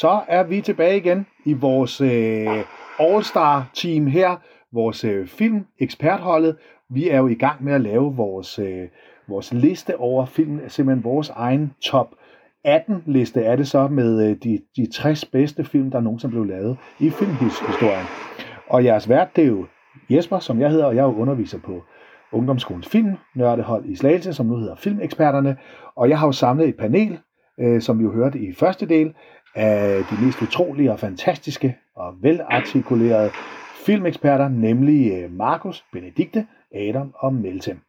så er vi tilbage igen i vores øh, All-Star team her, vores øh, film-ekspertholdet. Vi er jo i gang med at lave vores, øh, vores liste over film, simpelthen vores egen top 18 liste er det så med øh, de, de 60 bedste film, der nogensinde blev lavet i filmhistorien. Og jeres vært, det er jo Jesper, som jeg hedder, og jeg er jo underviser på Ungdomsskolens Film, Nørdehold i Slagelse, som nu hedder Filmeksperterne. Og jeg har jo samlet et panel, øh, som vi jo hørte i første del, af de mest utrolige og fantastiske og velartikulerede filmeksperter, nemlig øh, Markus, Benedikte, Adam og Meltem.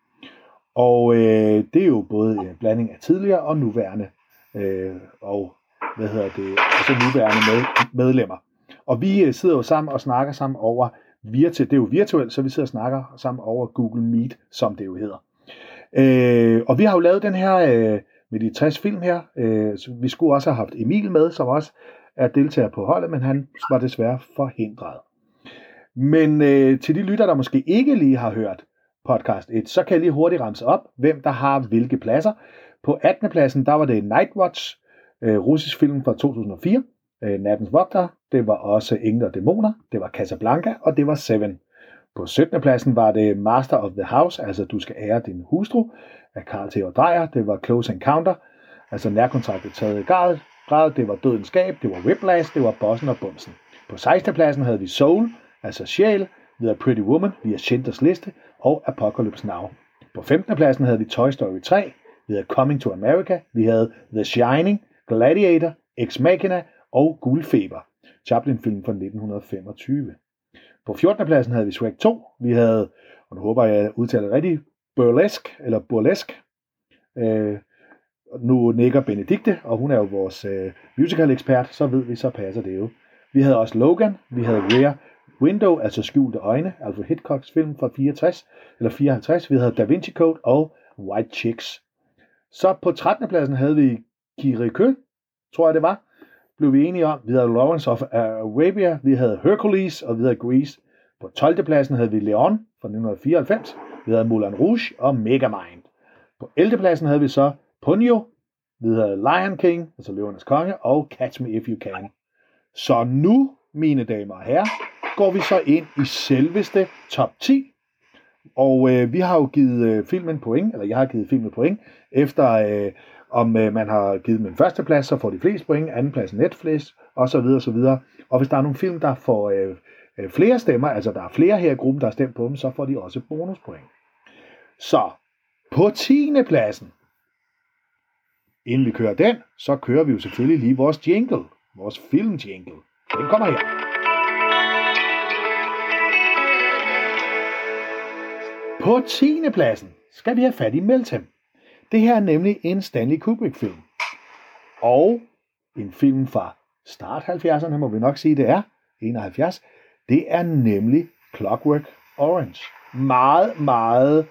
Og øh, det er jo både en blanding af tidligere og nuværende øh, og hvad hedder det, altså nuværende med, medlemmer. Og vi øh, sidder jo sammen og snakker sammen over virtu, det er jo virtuelt, så vi sidder og snakker sammen over Google Meet, som det jo hedder. Øh, og vi har jo lavet den her øh, med de 60 film her. Øh, vi skulle også have haft Emil med, som også er deltager på holdet, men han var desværre forhindret. Men øh, til de lytter, der måske ikke lige har hørt podcast 1, så kan jeg lige hurtigt ramse op, hvem der har hvilke pladser. På 18. pladsen, der var det Nightwatch, øh, russisk film fra 2004. Øh, Nattens Vogter, det var også Engler og Dæmoner, det var Casablanca, og det var Seven. På 17. pladsen var det Master of the House, altså Du skal ære din hustru, af Karl Theodor Dreyer. Det var Close Encounter, altså nærkontraktet taget i grad. grad. Det var Dødens Skab, det var Whiplash, det var Bossen og Bumsen. På 16. pladsen havde vi Soul, altså Sjæl, via Pretty Woman, via Schindlers Liste og Apocalypse Now. På 15. pladsen havde vi Toy Story 3, vi havde Coming to America, vi havde The Shining, Gladiator, Ex Machina og Guldfeber, Chaplin-film fra 1925. På 14. pladsen havde vi Shrek 2, vi havde, og nu håber jeg, at jeg udtaler rigtigt, Burlesque, eller Burlesque. Øh, nu nikker Benedikte, og hun er jo vores øh, musical-ekspert, så ved vi, så passer det jo. Vi havde også Logan, vi havde Rear Window, altså Skjulte Øjne, Alfred Hitchcocks film fra 64, eller 54. Vi havde Da Vinci Code og White Chicks. Så på 13. pladsen havde vi Kirikø, tror jeg det var, blev vi enige om. Vi havde Lawrence of Arabia, vi havde Hercules, og vi havde Grease. På 12. pladsen havde vi Leon fra 1994, vi Moulin Rouge og Megamind. På 11. pladsen havde vi så Ponyo, vi havde Lion King, altså Løvernes Konge, og Catch Me If You Can. Så nu, mine damer og herrer, går vi så ind i selveste top 10. Og øh, vi har jo givet øh, filmen point, eller jeg har givet filmen point, efter øh, om øh, man har givet dem en første plads, så får de flest point, anden plads Netflix, og så videre, og så videre. Og hvis der er nogle film, der får øh, øh, flere stemmer, altså der er flere her i gruppen, der har stemt på dem, så får de også bonuspoint. Så på 10. pladsen, inden vi kører den, så kører vi jo selvfølgelig lige vores jingle, vores filmjingle. Den kommer her. På 10. pladsen skal vi have fat i Meltem. Det her er nemlig en Stanley Kubrick-film. Og en film fra start 70'erne, må vi nok sige, det er. 71. Det er nemlig Clockwork Orange. Meget, meget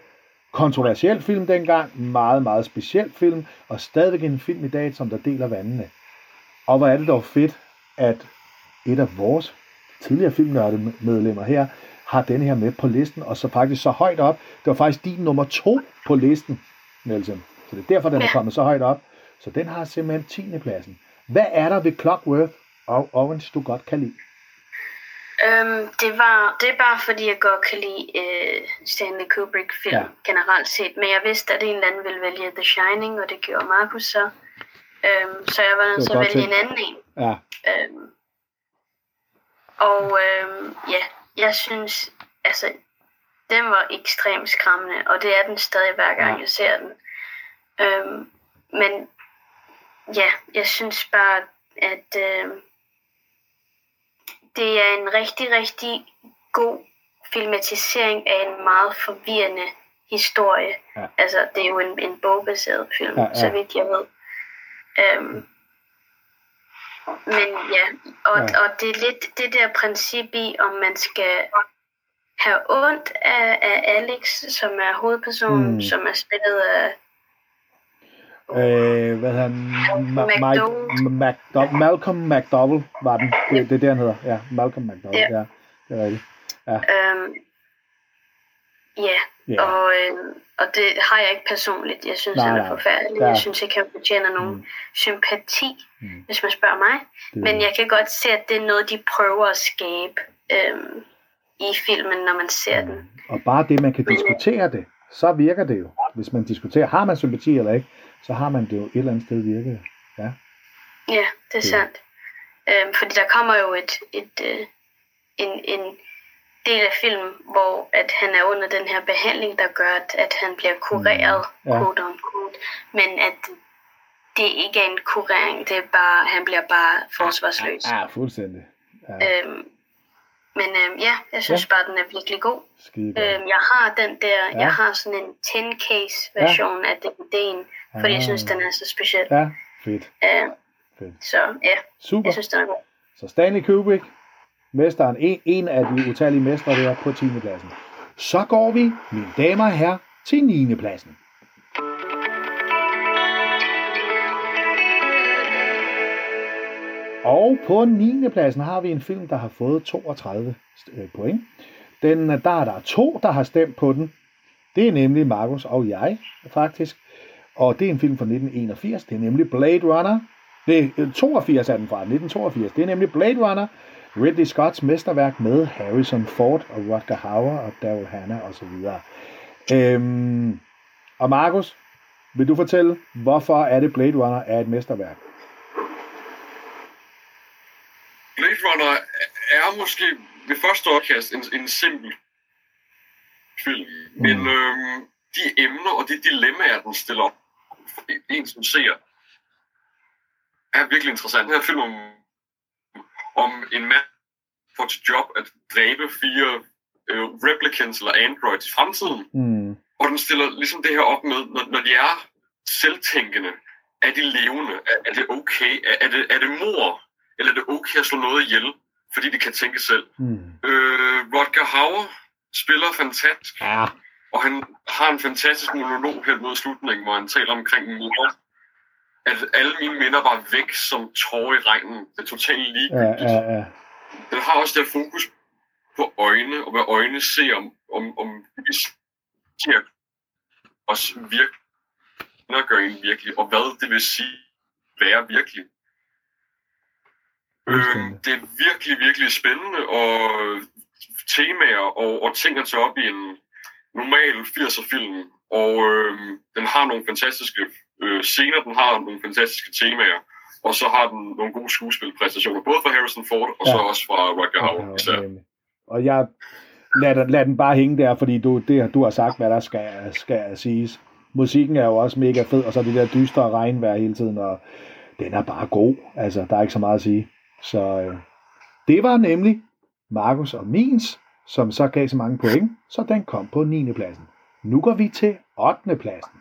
kontroversiel film dengang. Meget, meget speciel film. Og stadigvæk en film i dag, som der deler vandene. Og hvor er det dog fedt, at et af vores tidligere filmnørdemedlemmer her, har den her med på listen, og så faktisk så højt op. Det var faktisk din nummer to på listen, Nielsen. Så det er derfor, den er kommet så højt op. Så den har simpelthen 10. pladsen. Hvad er der ved Clockwork og Orange, du godt kan lide? Øhm, det, var, det er bare fordi, jeg godt kan lide øh, Stanley Kubrick-film ja. generelt set. Men jeg vidste, at en eller anden ville vælge The Shining, og det gjorde Markus så. Øhm, så jeg var nødt til at vælge en anden en. Ja. Øhm, og øhm, ja, jeg synes, altså, den var ekstremt skræmmende, og det er den stadig hver gang, ja. jeg ser den. Øhm, men ja, jeg synes bare, at øh, det er en rigtig, rigtig god filmatisering af en meget forvirrende historie. Ja. Altså, det er jo en, en bogbaseret film, ja, ja. så vidt jeg ved. Øhm, men ja, og, ja. og det er lidt det der princip i, om man skal have ondt af, af Alex, som er hovedpersonen, mm. som er spillet af Øh, hvad han? Ma- Mike, McDo- Malcolm McDowell var den. Det, det er det, han hedder. Ja, Malcolm McDowell. Ja, ja det er rigtigt. Ja. Øhm, Ja, Ja. og, øh, og det har jeg ikke personligt. Jeg synes, Nej, han er forfærdelig. Ja. Jeg synes ikke, han fortjener nogen Mm. sympati, Mm. hvis man spørger mig. Det, Men jeg kan godt se, at det er noget, de prøver at skabe øhm, i filmen, når man ser den. Og bare det, man kan diskutere det, så virker det jo. Hvis man diskuterer, har man sympati eller ikke, så har man det jo et eller andet sted virket. Ja. Ja, det er Det- sandt. Øhm, fordi der kommer jo et, et, øh, en, en del af filmen, hvor at han er under den her behandling, der gør, at, at han bliver kureret, Mm, ja. quote on quote, men at det ikke er en kurering, det er bare, han bliver bare forsvarsløs. Ja, fuldstændig. Ja, Øhm, men øhm, ja, jeg synes Ja. bare, den er virkelig god. skide godt. Øhm, jeg har den der, Ja. jeg har sådan en 10-case version af DVD'en, fordi jeg synes, Ah. den er så speciel. Ja, fedt. Øhm, Fedt. så ja, Super. jeg synes, den er god. Så Stanley Kubrick, mesteren, en, en af de utallige mestre der på 10. pladsen. Så går vi, mine damer og herrer, til 9. pladsen. Og på 9. pladsen har vi en film, der har fået 32 øh, point. Den, øh, der er der to, der har stemt på den. Det er nemlig Markus og jeg, faktisk. Og det er en film fra 1981. Det er nemlig Blade Runner. Det er øh, 82 er den fra, 1982. Det er nemlig Blade Runner. Ridley Scotts mesterværk med Harrison Ford og Rutger Hauer og Daryl Hannah osv. Øhm, og Markus, vil du fortælle, hvorfor er det Blade Runner er et mesterværk? Runner er måske ved første øjekast en, en simpel film, mm. men øhm, de emner og de dilemmaer, den stiller op, for en som ser, er virkelig interessant. Den her film om, om en mand får til job at dræbe fire øh, replicants eller androids i fremtiden, Mm, og den stiller ligesom det her op med, når, når de er selvtænkende, er de levende? Er, er det okay? Er, er, det, er det mor? Eller er det okay at slå noget ihjel, fordi de kan tænke selv? mm. Øh, Rodger Hauer spiller fantastisk, Ja, og han har en fantastisk monolog her mod slutningen, hvor han taler omkring mor. At alle mine minder var væk som tårer i regnen. Det er totalt ja, ligegyldigt. ja, ja. Den har også det fokus på øjne, og hvad øjne ser om, om, om vi ser os virkelig, gør en virkelig, og hvad det vil sige være virkelig. Øh, det er virkelig, virkelig spændende, og temaer og, og ting at tage op i en normal 80'er film. Og øh, den har nogle fantastiske øh, scener, den har nogle fantastiske temaer, og så har den nogle gode skuespilpræstationer, både fra Harrison Ford og ja. så også fra Rutger Hauer. især. nemlig. Og jeg lad, den- lad den bare hænge der, fordi du, det, du har sagt, hvad der skal, skal siges. Musikken er jo også mega fed, og så det der dystre regnvejr hele tiden, og den er bare god. Altså, der er ikke så meget at sige. Så øh, det var nemlig Markus og Mins, som så gav så mange point, så den kom på 9. pladsen. Nu går vi til 8. pladsen.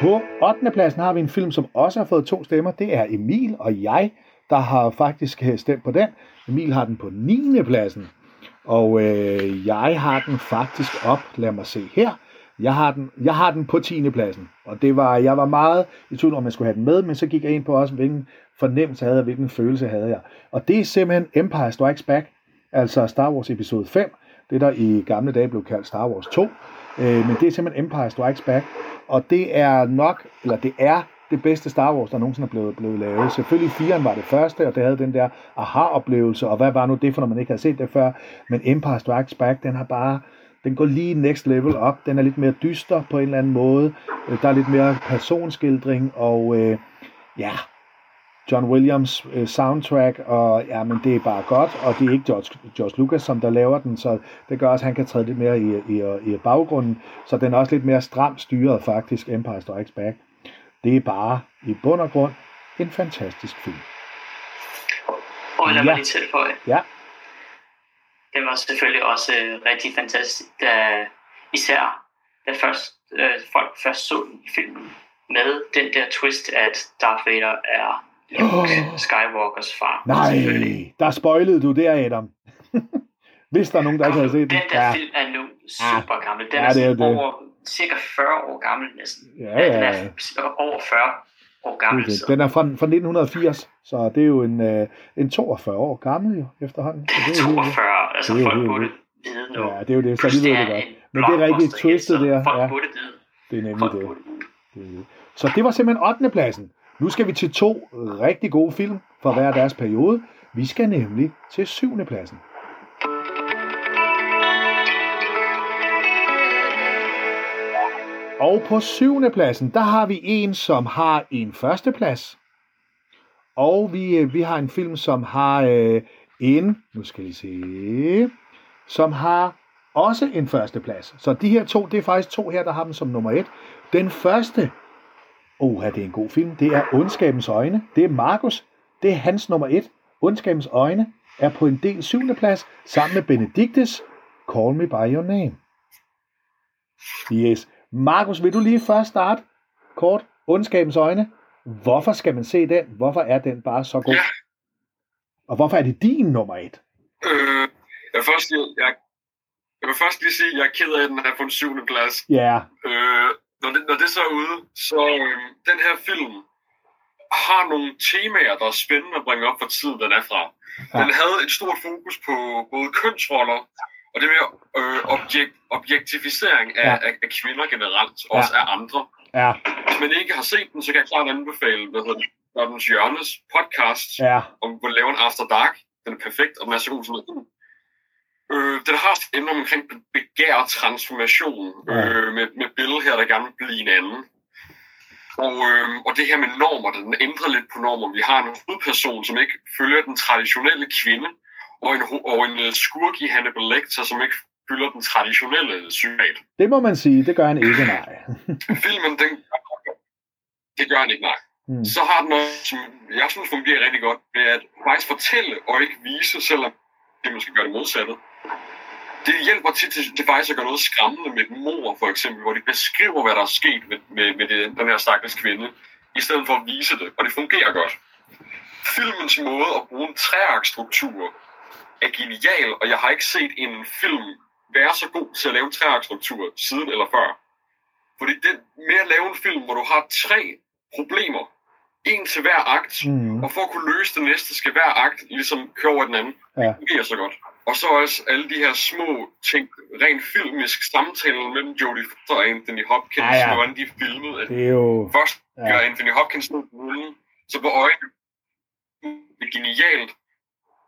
På 8. pladsen har vi en film, som også har fået to stemmer. Det er Emil og jeg, der har faktisk øh, stemt på den. Emil har den på 9. pladsen. Og øh, jeg har den faktisk op, lad mig se her. Jeg har den, jeg har den på 10. pladsen. Og det var, jeg var meget i tvivl om, jeg skulle have den med, men så gik jeg ind på også, hvilken fornemmelse havde jeg, hvilken følelse havde jeg. Og det er simpelthen Empire Strikes Back, altså Star Wars episode 5, det der i gamle dage blev kaldt Star Wars 2. Øh, men det er simpelthen Empire Strikes Back, og det er nok, eller det er det bedste Star Wars, der nogensinde er blevet, blevet lavet. Selvfølgelig 4'eren var det første, og det havde den der aha-oplevelse, og hvad var nu det for, når man ikke havde set det før. Men Empire Strikes Back, den har bare, den går lige next level op. Den er lidt mere dyster på en eller anden måde. Øh, Der er lidt mere personskildring, og øh, ja, John Williams øh, soundtrack, og ja, men det er bare godt, og det er ikke George, George Lucas, som der laver den, så det gør også, at han kan træde lidt mere i, i, i baggrunden, så den er også lidt mere stramt styret faktisk, Empire Strikes Back. Det er bare i bund og grund en fantastisk film. Og lad Ja. mig lige tilføje. Ja, Det var selvfølgelig også øh, rigtig fantastisk, da især da først, øh, folk først så den i filmen med den der twist, at Darth Vader er Luke. Skywalkers far. Nej, der spoilede du der, Adam. Hvis der er nogen, der ikke havde set Den den. der Ja, film er nu super gammel. Den Ja, er, det er det. over cirka 40 år gammel næsten. Ja, ja, Den er over 40. år gammel. Det Den er fra, fra 1980, så det er jo en, øh, en 42 år gammel jo, efterhånden. Så er det er jo helt 42, altså det er folk burde vide nu. Ja, det er jo det, så de ved det godt. en Men det er rigtig blockbuster, twistet der, Folk ja. burde vide. Det er nemlig det. det. Så det var simpelthen 8. pladsen. Nu skal vi til to rigtig gode film fra hver deres periode. Vi skal nemlig til 7. pladsen. Og på syvende pladsen, der har vi en, som har en førsteplads. Og vi, øh, vi har en film, som har øh, en, nu skal vi se, som har også en førsteplads. Så de her to, det er faktisk to her, der har dem som nummer et. Den første, oh, det er en god film, det er Ondskabens Øjne. Det er Markus, det er hans nummer et. Ondskabens Øjne er på en del syvende plads, sammen med Benediktes Call Me By Your Name. Yes. Markus, vil du lige først starte kort? Ondskabens Øjne. Hvorfor skal man se den? Hvorfor er den bare så god? Ja. Og hvorfor er det din nummer et? Øh, jeg, vil først, jeg, jeg, vil først lige sige, at jeg er ked af, at den er på en syvende plads. Ja, Øh, når, det, når det så er ude, så øh, den her film har nogle temaer, der er spændende at bringe op for tiden, den er fra. Ja. Den havde et stort fokus på både kønsroller og det med øh, objekt, objektificering af, Ja. ja. af, af kvinder generelt, også af andre. ja, Hvis man ikke har set den, så kan jeg klart anbefale, hvad hedder det, Gordons Hjørnes podcast, ja, om hvor lave en After Dark. Den er perfekt, og den er god som noget. Øh, den har et emne omkring be- begær og transformation, Ja. øh, med, med billeder her, der gerne vil blive en anden. Og, øh, og det her med normer, den ændrer lidt på normer. Vi har en hovedperson, som ikke følger den traditionelle kvinde, og en, og en øh, skurk i Hannibal Lecter, som ikke følger den traditionelle psykiat. det må man sige. Det gør han ikke, nej. Filmen, den, det gør han ikke, nej. Mm. Så har den noget, som jeg synes fungerer rigtig godt, ved at faktisk fortælle og ikke vise, selvom det måske gøre det modsatte. Det hjælper til, til, til faktisk at gøre noget skræmmende med et mor, for eksempel, hvor de beskriver, hvad der er sket med, med, med det, den her stakkels kvinde, i stedet for at vise det, og det fungerer godt. Filmens måde at bruge en træarkstruktur er genial, og jeg har ikke set en film være så god til at lave en træarkstruktur siden eller før. Fordi det med at lave en film, hvor du har tre problemer, en til hver akt, Mm. og for at kunne løse det næste, skal hver akt ligesom køre over den anden. Ja. Det fungerer så godt. Og så også alle de her små ting, rent filmisk samtaler mellem Jodie Foster og Anthony Hopkins, Ja, ja. hvordan de filmet. At Det er jo... først Ja. gør Anthony Hopkins rullen, så på øjnene. Det er genialt.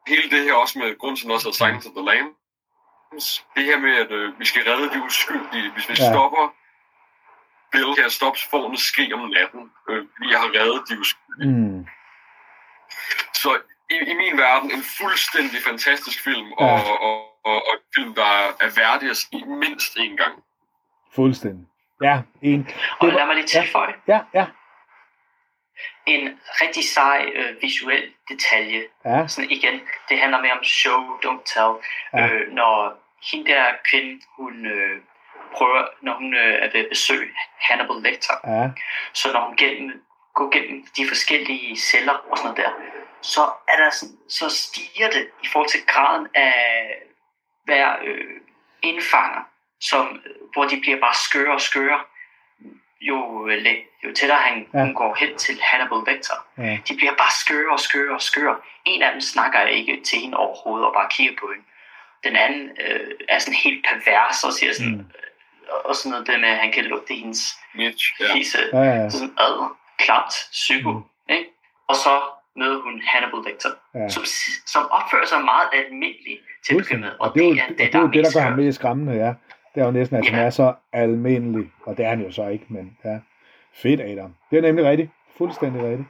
Hele det her også med grund til, også hedder Silence of the Lamb. Det her med, at øh, vi skal redde de uskyldige. Hvis vi ja. stopper Bill kan stoppe forne skrig om natten. Øh, vi har reddet de uskyldige. Mm. Så i, i min verden en fuldstændig fantastisk film, Ja. og, og, og, og en film, der er værdig at se mindst en gang. Fuldstændig. Ja, en. Og lad mig lige tilføje. Ja, ja, En rigtig sej øh, visuel detalje. ja, Sådan igen, det handler mere om show, don't tell. Ja. Ja. Øh, når hende der kvinde, hun øh, prøver, når hun øh, er ved at besøge Hannibal Lecter, ja, så når hun gennem, går gennem de forskellige celler og sådan noget der, så er der sådan, så stiger det i forhold til graden af hver øh, indfanger, som, øh, hvor de bliver bare skøre og skøre, jo, øh, jo tættere han, Ja. ja. hun går hen til Hannibal Lecter. ja. De bliver bare skøre og skøre og skøre. En af dem snakker ikke til hende overhovedet og bare kigger på hende. Den anden øh, er sådan helt pervers og siger sådan, Mm. Og sådan noget det med, at han kan lugte hendes Mitch, ja. fisse Ja, ja. sådan ad, klamt, psyko. Mm. Ikke? Og så møder hun Hannibal Lecter, Ja. som, som opfører sig meget almindeligt til at begynde med. Og det er jo det, det, er jo det der gør ham mest skræmmende, ja. Det er jo næsten, at han Ja. er så almindelig, og det er han jo så ikke, men ja. Fedt, Adam. Det er nemlig rigtigt. Fuldstændig rigtigt.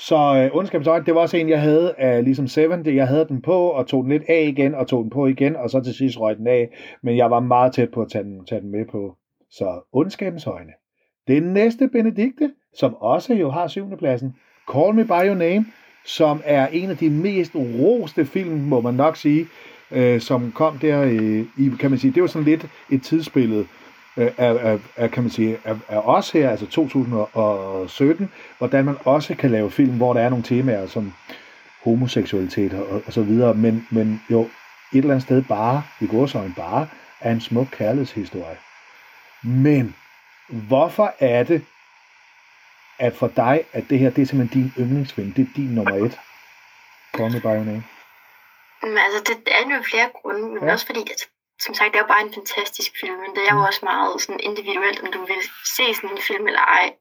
Så øh, ondskabens øjne, det var også en, jeg havde af ligesom Seven. Det, jeg havde den på, og tog den lidt af igen, og tog den på igen, og så til sidst røg den af. Men jeg var meget tæt på at tage den, tage den med på. Så ondskabens øjne. Det næste Benedikte, som også jo har syvende pladsen, Call Me By Your Name, som er en af de mest roste film, må man nok sige, øh, som kom der øh, i, kan man sige, det var sådan lidt et tidsbillede af, af, af, kan man sige, af, af os her, altså 2017, hvordan man også kan lave film, hvor der er nogle temaer som homoseksualitet og, og så videre, men, men jo et eller andet sted bare, i gårsøjne bare, er en smuk kærlighedshistorie. Men hvorfor er det, at for dig, at det her, det er simpelthen din yndlingsfilm, det er din nummer et? Call Me By Your Name. Men altså, det, er jo flere grunde, men Ja. også fordi, at, som sagt, det er jo bare en fantastisk film, men det er jo også meget sådan individuelt, om du vil se sådan en film eller ej.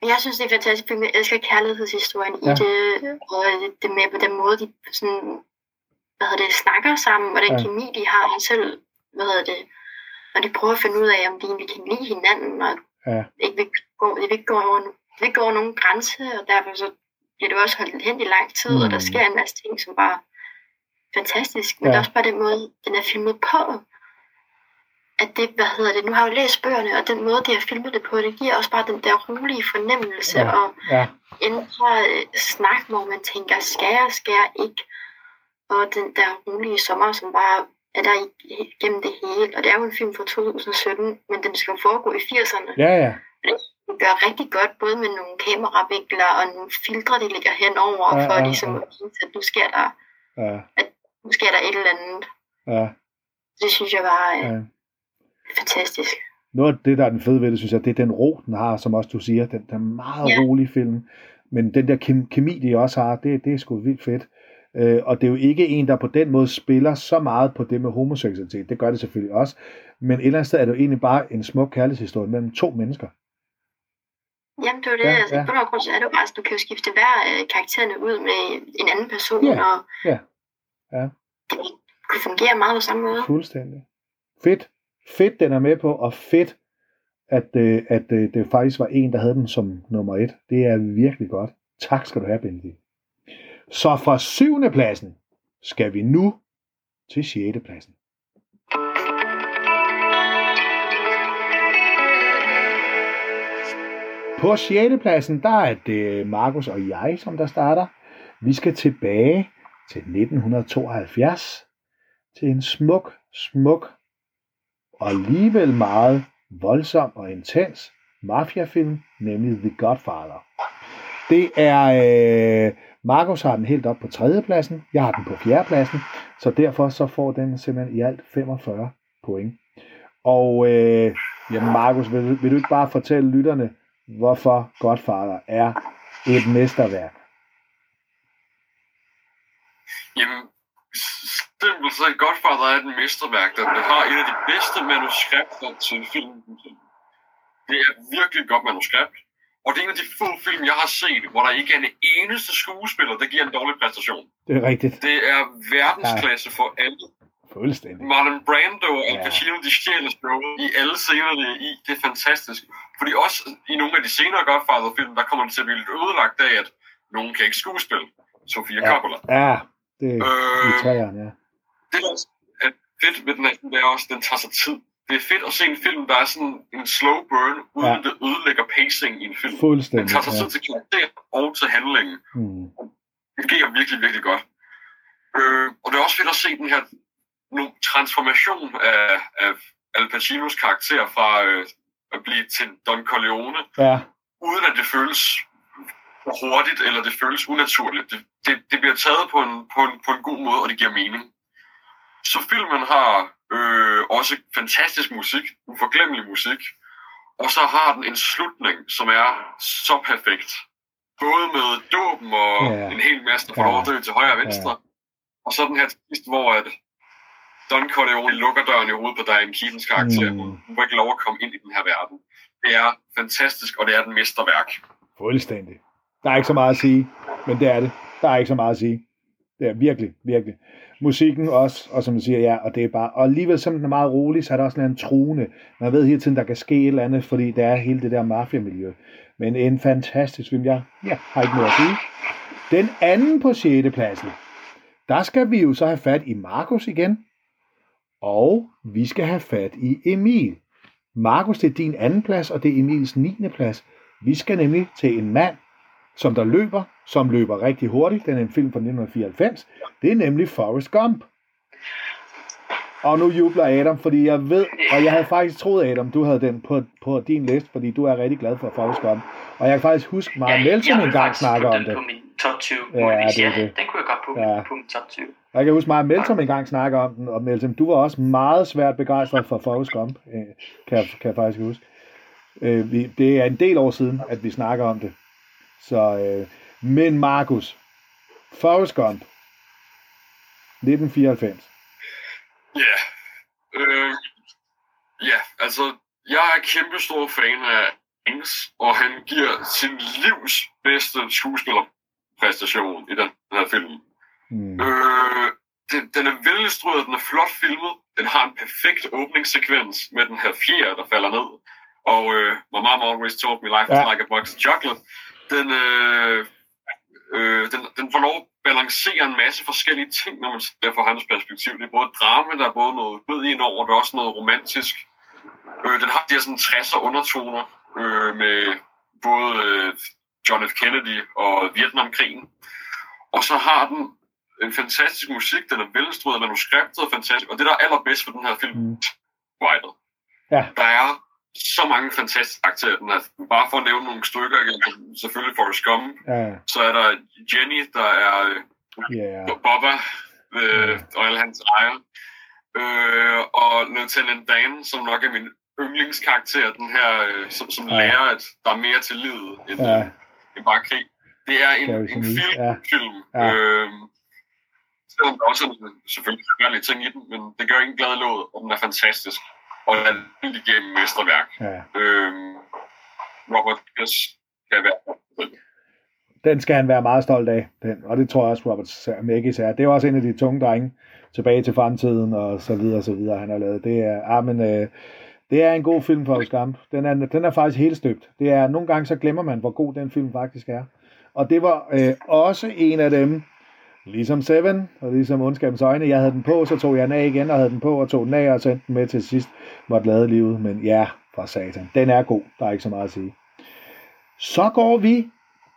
Men jeg synes, det er en fantastisk film. Jeg elsker kærlighedshistorien Ja. i det, og det, med på den måde, de sådan, hvad hedder det, snakker sammen, og den Ja. kemi, de har selv, hvad hedder det, når de prøver at finde ud af, om de egentlig kan lide hinanden, og Ja. ikke vil gå, det vil ikke gå over, det vil ikke gå over nogen grænse, og derfor så bliver det også holdt hen i lang tid, mm. og der Mm. sker en masse ting, som bare fantastisk, men Ja. også bare den måde, den er filmet på, at det, hvad hedder det, nu har jeg jo læst bøgerne, og den måde, de har filmet det på, det giver også bare den der rolige fornemmelse, Ja. og Ja, indre øh, snak, hvor man tænker, skal jeg, skal jeg ikke, og den der rolige sommer, som bare er der i- gennem det hele, og det er jo en film fra 2017, men den skal jo foregå i 80'erne, ja, ja. det gør rigtig godt, både med nogle kameravinkler og nogle filtre, de ligger henover, Ja, for ja, ligesom ja. at vise, at nu sker der, ja, nu sker der et eller andet. ja, Det synes jeg var øh, ja. fantastisk. Noget af det, der er den fede ved det, synes jeg, det er den ro, den har, som også du siger. Den, den er meget Ja. rolig film. Men den der kem- kemi, de også har, det, det er sgu vildt fedt. Øh, og det er jo ikke en, der på den måde spiller så meget på det med homoseksualitet. Det gør det selvfølgelig også. Men et eller andet sted er det jo egentlig bare en smuk kærlighedshistorie mellem to mennesker. Jamen, det var det. Ja, altså, ja. På grund så er det jo bare, at du kan jo skifte hver øh, karaktererne ud med en anden person, Ja, og ja, ja. det kunne fungere meget på samme måde. Fuldstændig. Fedt. Fedt, den er med på, og fedt, at, øh, at øh, det faktisk var en, der havde den som nummer et. Det er virkelig godt. Tak skal du have, Benedikt. Så fra syvende pladsen skal vi nu til sjette pladsen. På sjette pladsen, der er det Markus og jeg, som der starter. Vi skal tilbage til 1972 til en smuk, smuk og alligevel meget voldsom og intens mafiafilm, nemlig The Godfather. Det er, øh, Markus har den helt op på tredjepladsen, jeg har den på fjerdepladsen, så derfor så får den simpelthen i alt 45 point. Og øh, jamen Markus, vil, vil du ikke bare fortælle lytterne, hvorfor Godfather er et mesterværk? Jamen, s- simpelt så Godfather er et mesterværk, der har et af de bedste manuskripter til filmen. Det er virkelig et godt manuskript. Og det er en af de få film, jeg har set, hvor der ikke er en eneste skuespiller, der giver en dårlig præstation. Det er rigtigt. Det er verdensklasse for alle. Fuldstændig. Marlon Brando og Al Ja. Pacino, de stjæler showet i alle scener, det er i. Det er fantastisk. Fordi også i nogle af de senere Godfather-film, der kommer det til at blive lidt ødelagt af, at nogen kan ikke skuespille. Sofia Ja. Coppola. Ja, det er i Øh, træerne, ja. det der er fedt ved den her, film, det er også, at den tager sig tid. Det er fedt at se en film, der er sådan en slow burn, uden Ja. det ødelægger pacing i en film. Den Fuldstændig, tager sig ja. tid til karakter og til handlingen. Mm. Det fungerer virkelig, virkelig godt. Øh, og det er også fedt at se den her nu, transformation af, af Al Pacinos karakter fra øh, at blive til Don Corleone, Ja, uden at det føles for hurtigt, eller det føles unaturligt. Det, det, det bliver taget på en, på, en, på en god måde, og det giver mening. Så filmen har øh, også fantastisk musik, uforglemmelig musik, og så har den en slutning, som er så perfekt. Både med dåben og Ja. en hel masse, der får lov at dø til højre og venstre. Og så den her til sidst, hvor at Don Corleone lukker døren i hovedet på Diane Keatons karakter. Mm. Hun får ikke lov at komme ind i den her verden. Det er fantastisk, og det er den mesterværk. fuldstændig. Der er ikke så meget at sige, men det er det. Der er ikke så meget at sige. Det er virkelig, virkelig. Musikken også, og som du siger, ja, og det er bare, og alligevel som den er meget rolig, så er der også en truende. Man ved hele tiden, der kan ske et eller andet, fordi der er hele det der mafiamiljø. Men en fantastisk film, jeg ja, har ikke noget at sige. Den anden på 6. pladsen, der skal vi jo så have fat i Markus igen, og vi skal have fat i Emil. Markus, det er din anden plads, og det er Emils 9. plads. Vi skal nemlig til en mand, som der løber, som løber rigtig hurtigt. Den er en film fra 1994. Det er nemlig Forrest Gump. Og nu jubler Adam, fordi jeg ved, og jeg havde faktisk troet, Adam, du havde den på, på din liste, fordi du er rigtig glad for Forrest Gump. Og jeg kan faktisk huske, Melton vil engang faktisk snakker putte om den det. på min top 20. Ja, muligvis. det er ja, det. den kunne jeg godt putte Ja. ja. på min top 20. Og jeg kan huske, Maja Melton engang snakker om den, og Melton, du var også meget svært begejstret for Forrest Gump, øh, kan jeg, kan jeg faktisk huske. Øh, det er en del år siden, at vi snakker om det. Så, øh, men Markus, Forrest Gump, 1994. Ja. Øh, ja, altså, jeg er kæmpe stor fan af Ings, og han giver sin livs bedste skuespillerpræstation i den her film. Mm. Øh, den, den er velinstrueret, den er flot filmet, den har en perfekt åbningssekvens med den her fjer, der falder ned. Og uh, my mom always told me life is ja. like a box of chocolate. Den, øh, øh, den, den får lov at balancere en masse forskellige ting, når man ser fra hans perspektiv. Det er både drama, der er både noget død ind over, der er også noget romantisk. Øh, den har de her sådan 60'er undertoner øh, med både øh, John F. Kennedy og Vietnamkrigen. Og så har den en fantastisk musik, den er velinstrueret, manuskriptet er fantastisk, og det, der er allerbedst for den her film, mm. Ja. Der er så mange fantastiske karakterer. Bare for at nævne nogle stykker, selvfølgelig Forrest Gump, ja. så er der Jenny, der er yeah. Bobba øh, yeah. og alle hans ejer. Øh, og Lieutenant Dan, som nok er min yndlingskarakter, den her, øh, som, som ja. lærer, at der er mere til livet end, ja. end bare krig. Det er en, en film, ja. film. Ja. Øh, selvom der også er selvfølgelig forfærdelige ting i den, men det gør ingen glad låd, og den er fantastisk. Og den er igennem mesterværk. Ja. Øhm, Robert Pierce skal være den skal han være meget stolt af, den. og det tror jeg også, Robert Zemeckis er. Det er også en af de tunge drenge tilbage til fremtiden, og så videre, og så videre, han har lavet. Det er, ah, men, øh, det er en god film for Gump. Den er, den er faktisk helt støbt. Det er, nogle gange så glemmer man, hvor god den film faktisk er. Og det var øh, også en af dem, Ligesom Seven, og ligesom Ondskabens Øjne. Jeg havde den på, så tog jeg den af igen, og havde den på, og tog den af, og sendte den med til sidst. Måtte lade livet, men ja, for satan. Den er god, der er ikke så meget at sige. Så går vi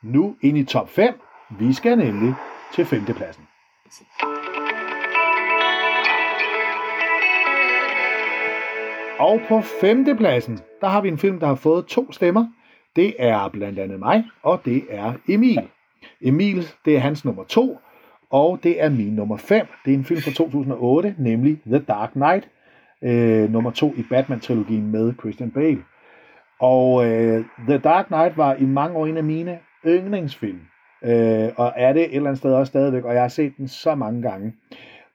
nu ind i top 5. Vi skal nemlig til femtepladsen. Og på femtepladsen, der har vi en film, der har fået to stemmer. Det er blandt andet mig, og det er Emil. Emil, det er hans nummer to, og det er min nummer 5. Det er en film fra 2008, nemlig The Dark Knight. Øh, nummer 2 i Batman-trilogien med Christian Bale. Og øh, The Dark Knight var i mange år en af mine yndlingsfilm. Øh, og er det et eller andet sted også stadigvæk, og jeg har set den så mange gange.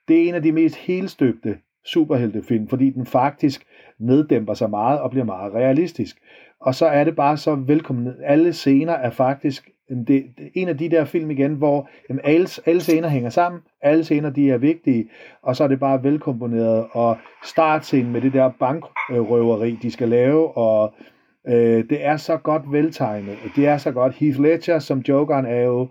Det er en af de mest helstøbte superheltefilm, fordi den faktisk neddæmper sig meget og bliver meget realistisk. Og så er det bare så velkommen. Alle scener er faktisk det, det, en af de der film igen, hvor jamen, alle, alle scener hænger sammen, alle scener de er vigtige, og så er det bare velkomponeret, og startscenen med det der bankrøveri, de skal lave, og øh, det er så godt veltegnet, det er så godt. Heath Ledger som Jokeren er jo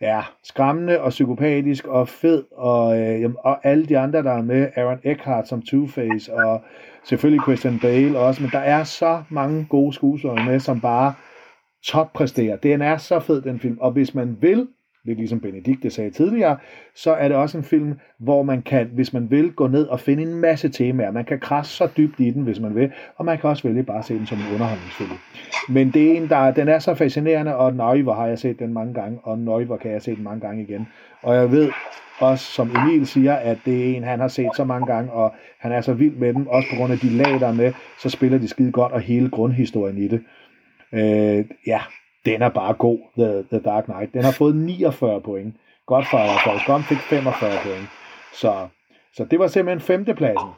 ja, skræmmende og psykopatisk og fed, og, øh, jamen, og alle de andre, der er med, Aaron Eckhart som Two-Face, og selvfølgelig Christian Bale også, men der er så mange gode skuespillere med, som bare toppræsterer. Den er så fed, den film. Og hvis man vil, lidt ligesom Benedikte sagde tidligere, så er det også en film, hvor man kan, hvis man vil, gå ned og finde en masse temaer. Man kan krasse så dybt i den, hvis man vil, og man kan også vælge bare at se den som en underholdningsfilm. Men det er en, der, den er så fascinerende, og nøj, hvor har jeg set den mange gange, og nøj, hvor kan jeg se den mange gange igen. Og jeg ved også, som Emil siger, at det er en, han har set så mange gange, og han er så vild med dem, også på grund af de lag, der med, så spiller de skide godt, og hele grundhistorien i det. Øh, ja, den er bare god, The, The Dark Knight. Den har fået 49 point. Godt for Forrest fik 45 point. Så, så det var simpelthen femtepladsen.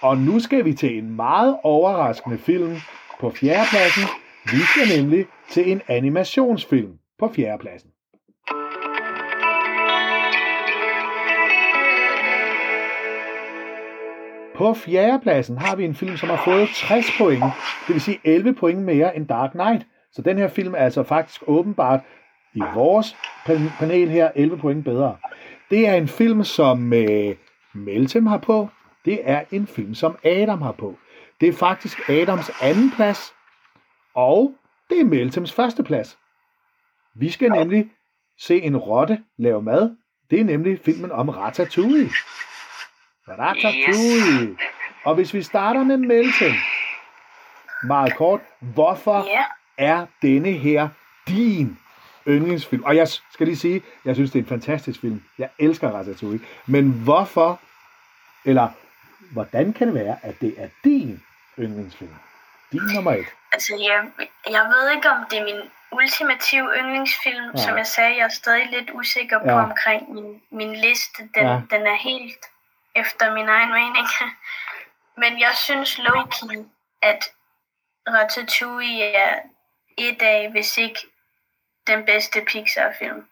Og nu skal vi til en meget overraskende film på fjerdepladsen. Vi skal nemlig til en animationsfilm på fjerdepladsen. På fjerdepladsen har vi en film, som har fået 60 point, det vil sige 11 point mere end Dark Knight. Så den her film er altså faktisk åbenbart i vores panel her 11 point bedre. Det er en film, som øh, Meltem har på. Det er en film, som Adam har på. Det er faktisk Adams anden plads, og det er Meltems første plads. Vi skal nemlig se en rotte lave mad. Det er nemlig filmen om Ratatouille. Ratatouille. Yes. Og hvis vi starter med Melton, meget kort, hvorfor yeah. er denne her din yndlingsfilm? Og jeg skal lige sige, jeg synes, det er en fantastisk film. Jeg elsker Ratatouille. Men hvorfor, eller hvordan kan det være, at det er din yndlingsfilm? Din nummer et. Altså, jeg, jeg ved ikke, om det er min ultimative yndlingsfilm. Ja. Som jeg sagde, jeg er stadig lidt usikker på Ja. omkring min, min liste. Den, Ja. den er helt efter min egen mening. Men jeg synes low-key, at Ratatouille er et af, hvis ikke den bedste Pixar-film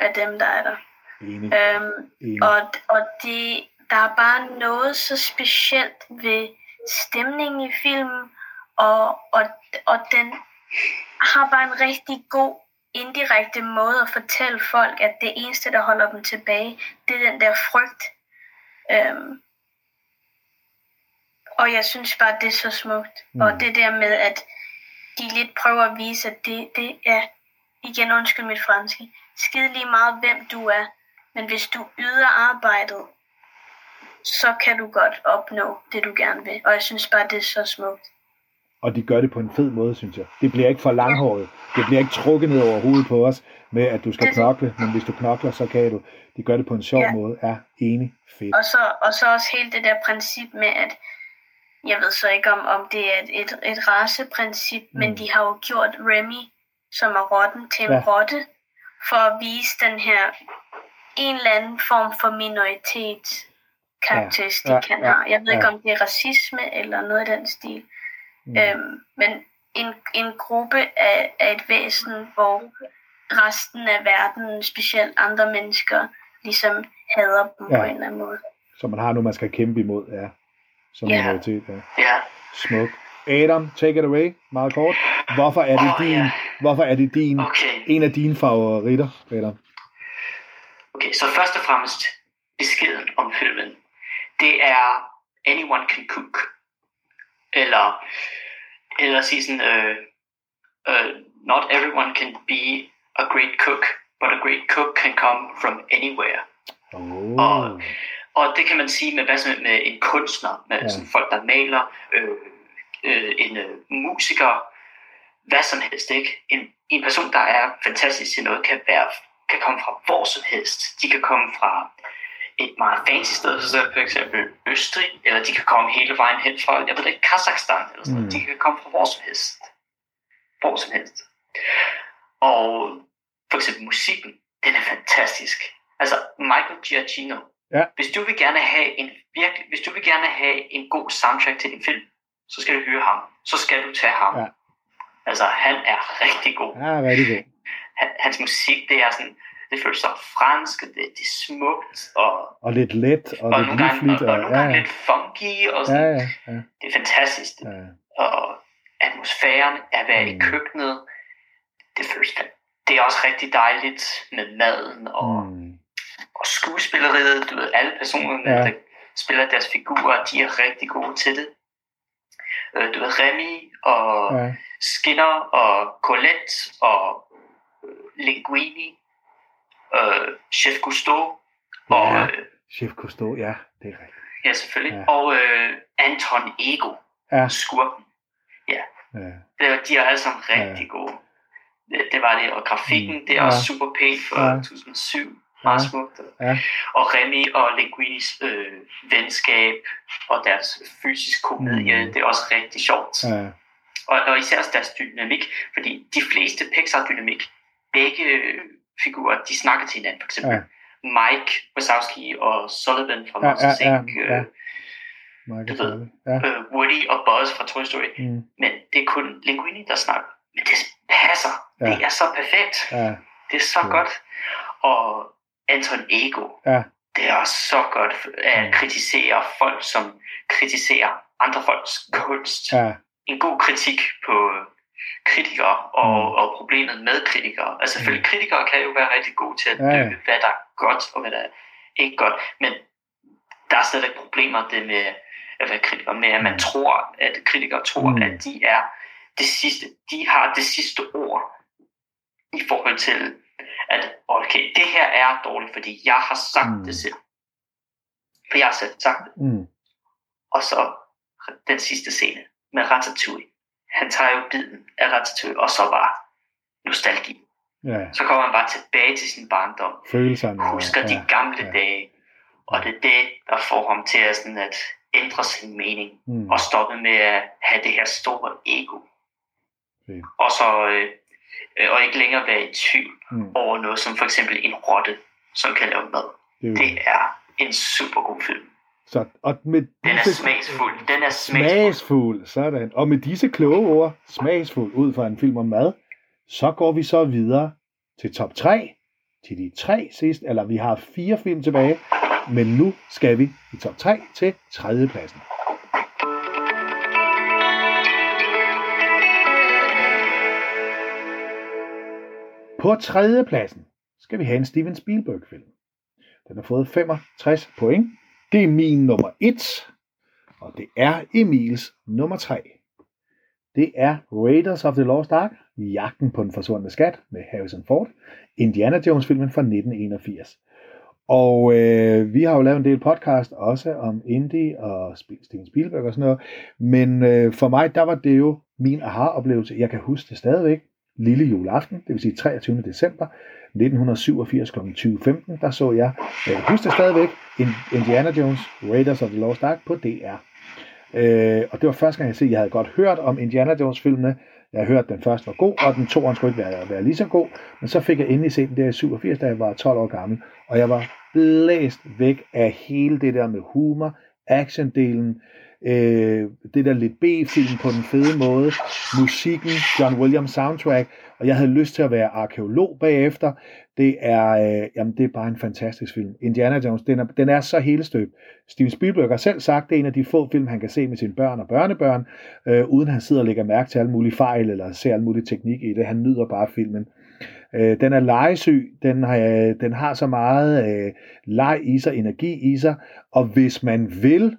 af dem, der er der. Enig. Øhm, Enig. og og det, der er bare noget så specielt ved stemningen i filmen, og, og, og den har bare en rigtig god indirekte måde at fortælle folk, at det eneste, der holder dem tilbage, det er den der frygt. Øhm, og jeg synes bare, det er så smukt. Mm. Og det der med, at de lidt prøver at vise, at det, det er, igen undskyld mit franske, skide lige meget, hvem du er. Men hvis du yder arbejdet, så kan du godt opnå det, du gerne vil. Og jeg synes bare, det er så smukt. Og de gør det på en fed måde, synes jeg. Det bliver ikke for langhåret. Det bliver ikke trukket ned over hovedet på os, med at du skal knokle, men hvis du knokler, så kan du. De gør det på en sjov Ja. måde. Er enig. Fedt. Og så, og så også hele det der princip med, at jeg ved så ikke, om, om det er et, et, et raceprincip, mm. men de har jo gjort Remy, som er rotten, til en Ja. rotte, for at vise den her en eller anden form for minoritet karakteristik, Ja, ja, ja, han har. Jeg ved ja. ikke, om det er racisme eller noget i den stil. Mm. Øhm, men en, en gruppe af, af et væsen, hvor resten af verden, specielt andre mennesker, ligesom hader dem Ja. på en eller anden måde. Så man har noget, man skal kæmpe imod. Ja. Som Ja. minoritet. Ja. Ja, Smuk. Adam, take it away. Meget kort. Hvorfor er det Åh, din, ja. hvorfor er det din, okay. en af dine favoritter, Adam? Okay, så først og fremmest beskeden om filmen. Det er anyone can cook. Eller, eller sige sådan, øh, øh, not everyone can be a great cook, but a great cook can come from anywhere. Oh. Og- Og det kan man sige med, hvad som, med en kunstner, med Ja. sådan folk, der maler, øh, øh, en øh, musiker, hvad som helst. Ikke? En, en person, der er fantastisk til noget, kan, være, kan komme fra hvor som helst. De kan komme fra et meget fancy sted, så for eksempel Østrig, eller de kan komme hele vejen hen fra, jeg ved ikke, Kazakhstan, eller sådan mm. De kan komme fra hvor som helst. Hvor som helst. Og for eksempel musikken, den er fantastisk. Altså, Michael Giacchino, Ja. hvis du vil gerne have en virkelig, hvis du vil gerne have en god soundtrack til din film, så skal du hyre ham. Så skal du tage ham. Ja. Altså, han er rigtig god. Ja, rigtig god. Han, hans musik, det er sådan, det føles så fransk, det, det er smukt, og, Og lidt let, og, og lidt nogle gange, og, og Og, nogle ja, gange ja, lidt funky, og ja, sådan, ja, ja, det er fantastisk. ja. Og atmosfæren, at være i Mm. køkkenet, det føles det er også rigtig dejligt med maden og, Mm. og skuespilleriet. Du ved, alle personerne, Ja. ja. der spiller deres figurer, de er rigtig gode til det. Øh, Du ved, Remy og Ja. Skinner og Colette og øh, Linguini, øh, Chef Cousteau og Ja. øh, Chef Cousteau, ja, det er rigtigt. ja, selvfølgelig, Ja. og øh, Anton Ego, Ja, skurken. ja. Det, de er alle sammen rigtig gode. Det, var det, og grafikken, Mm. det er Ja. også super pænt for Ja. 2007. Meget Ja. smukt. Ja. Og Remy og Linguinis øh, venskab og deres fysisk komedie, Mm. det er også rigtig sjovt. ja. Og, og især også deres dynamik, fordi de fleste Pixar-dynamik, begge figurer, de snakker til hinanden. For eksempel Ja. Mike Wazowski og Sullivan fra Ja, Monsters ja, ja, Inc., ja. øh, Du ved. Ja. øh, Woody og Buzz fra Toy Story. Mm. Men det er kun Linguini, der snakker. Men det passer. Ja. Det er så perfekt. Ja, Det er så Ja. godt. Og Anton Ego, ja, det er også så godt at Mm. kritisere folk, som kritiserer andre folks kunst. ja, En god kritik på øh, kritikere og, Mm. og problemet med kritikere. Altså selvfølgelig, kritikere kan jo være rigtig gode til at Ja, dømme, hvad der er godt og hvad der er ikke godt. Men der er stadig problemer det med at være kritiker, med at man Mm. tror, at kritikere tror, Mm. at de er det sidste, de har det sidste ord i forhold til, at okay, det her er dårligt, fordi jeg har sagt Mm. det selv. For jeg har selv sagt det. mm. Og så den sidste scene med Ratatouille. Han tager jo biden af Ratatouille, og så bare nostalgi. ja. Så kommer han bare tilbage til sin barndom. Følelserne. Husker ja, de gamle ja. dage. Og det er det, der får ham til at, sådan at ændre sin mening Mm. og stoppe med at have det her store ego. Okay. Og så øh, øh, og ikke længere være i tvivl Mm. over noget som for eksempel en rotte, som kan lave mad. Det er Det er en super god film. så, og med Den er disse, smagsfuld. Den er smagsfuld. smagsfuld, sådan. Og med disse kloge ord, smagsfuld ud fra en film om mad, så går vi så videre til top 3, til de tre sidste, eller vi har fire film tilbage, men nu skal vi i top 3 til tredje På tredje pladsen skal vi have en Steven Spielberg-film. Den har fået 65 point. Det er min nummer 1, og det er Emils nummer 3. Det er Raiders of the Lost Ark, Jagten på den forsvundne skat med Harrison Ford, Indiana Jones-filmen fra 1981. Og øh, vi har jo lavet en del podcast også om Indy og Steven Spielberg og sådan noget. Men øh, for mig, der var det jo min aha-oplevelse. Jeg kan huske det stadigvæk. Lille juleaften, det vil sige 23. december 1987 kl. 20.15, der så jeg, øh, jeg kan det stadigvæk, Indiana Jones, Raiders of the Lost Ark på DR. Øh, og det var første gang, jeg så, jeg havde godt hørt om Indiana Jones-filmene. Jeg havde hørt, at den første var god, og den toeren skulle ikke være, være lige så god. Men så fik jeg endelig set den der i 87, da jeg var 12 år gammel. Og jeg var blæst væk af hele det der med humor, actiondelen, øh, det der lidt B-film på den fede måde, musikken, John Williams soundtrack, og jeg havde lyst til at være arkeolog bagefter. Det er, øh, jamen, det er bare en fantastisk film. Indiana Jones, den er, den er så helstøbt. Steven Spielberg har selv sagt, det er en af de få film, han kan se med sine børn og børnebørn, øh, uden han sidder og lægger mærke til alle mulige fejl, eller ser alle mulige teknik i det. Han nyder bare filmen. Øh, den er legesyg, den har, øh, den har så meget øh, leg i sig, energi i sig, og hvis man vil,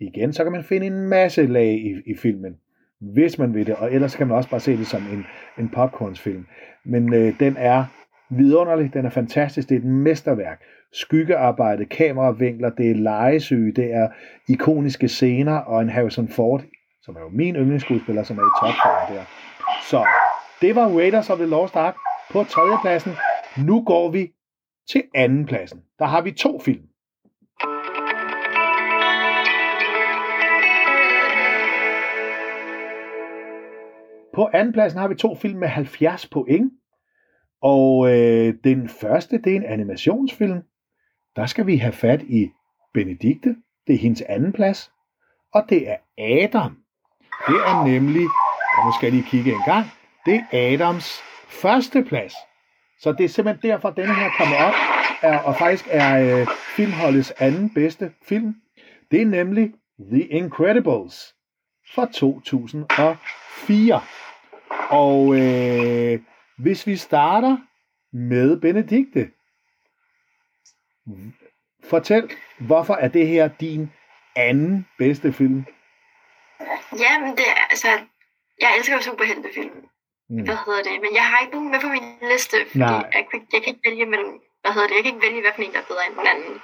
igen, så kan man finde en masse lag i, i filmen, hvis man vil det, og ellers kan man også bare se det som en, en popcornsfilm. Men øh, den er vidunderlig, den er fantastisk, det er et mesterværk. Skyggearbejde, kameravinkler, det er legesyge, det er ikoniske scener, og en Harrison Ford, som er jo min yndlingsskuespiller, som er i topform der. Så det var Raiders of the Lost Ark på tredjepladsen. Nu går vi til andenpladsen. Der har vi to film. På andenpladsen har vi to film med 70 point. Og øh, den første, det er en animationsfilm. Der skal vi have fat i Benedikte. Det er hendes anden plads. Og det er Adam. Det er nemlig, og nu skal jeg lige kigge en gang, det er Adams første plads. Så det er simpelthen derfor, at denne her kommer op, er, og faktisk er øh, filmholdets anden bedste film. Det er nemlig The Incredibles fra 2004. Og øh, hvis vi starter med Benedikte, fortæl, hvorfor er det her din anden bedste film? Ja, men det er, altså, jeg elsker jo superheltefilm. Mm. Hvad hedder det? Men jeg har ikke nogen med på min liste, fordi Nej. jeg, kan, jeg kan ikke vælge mellem, hvad hedder det, jeg kan ikke vælge, hvad for en, der er bedre end den anden.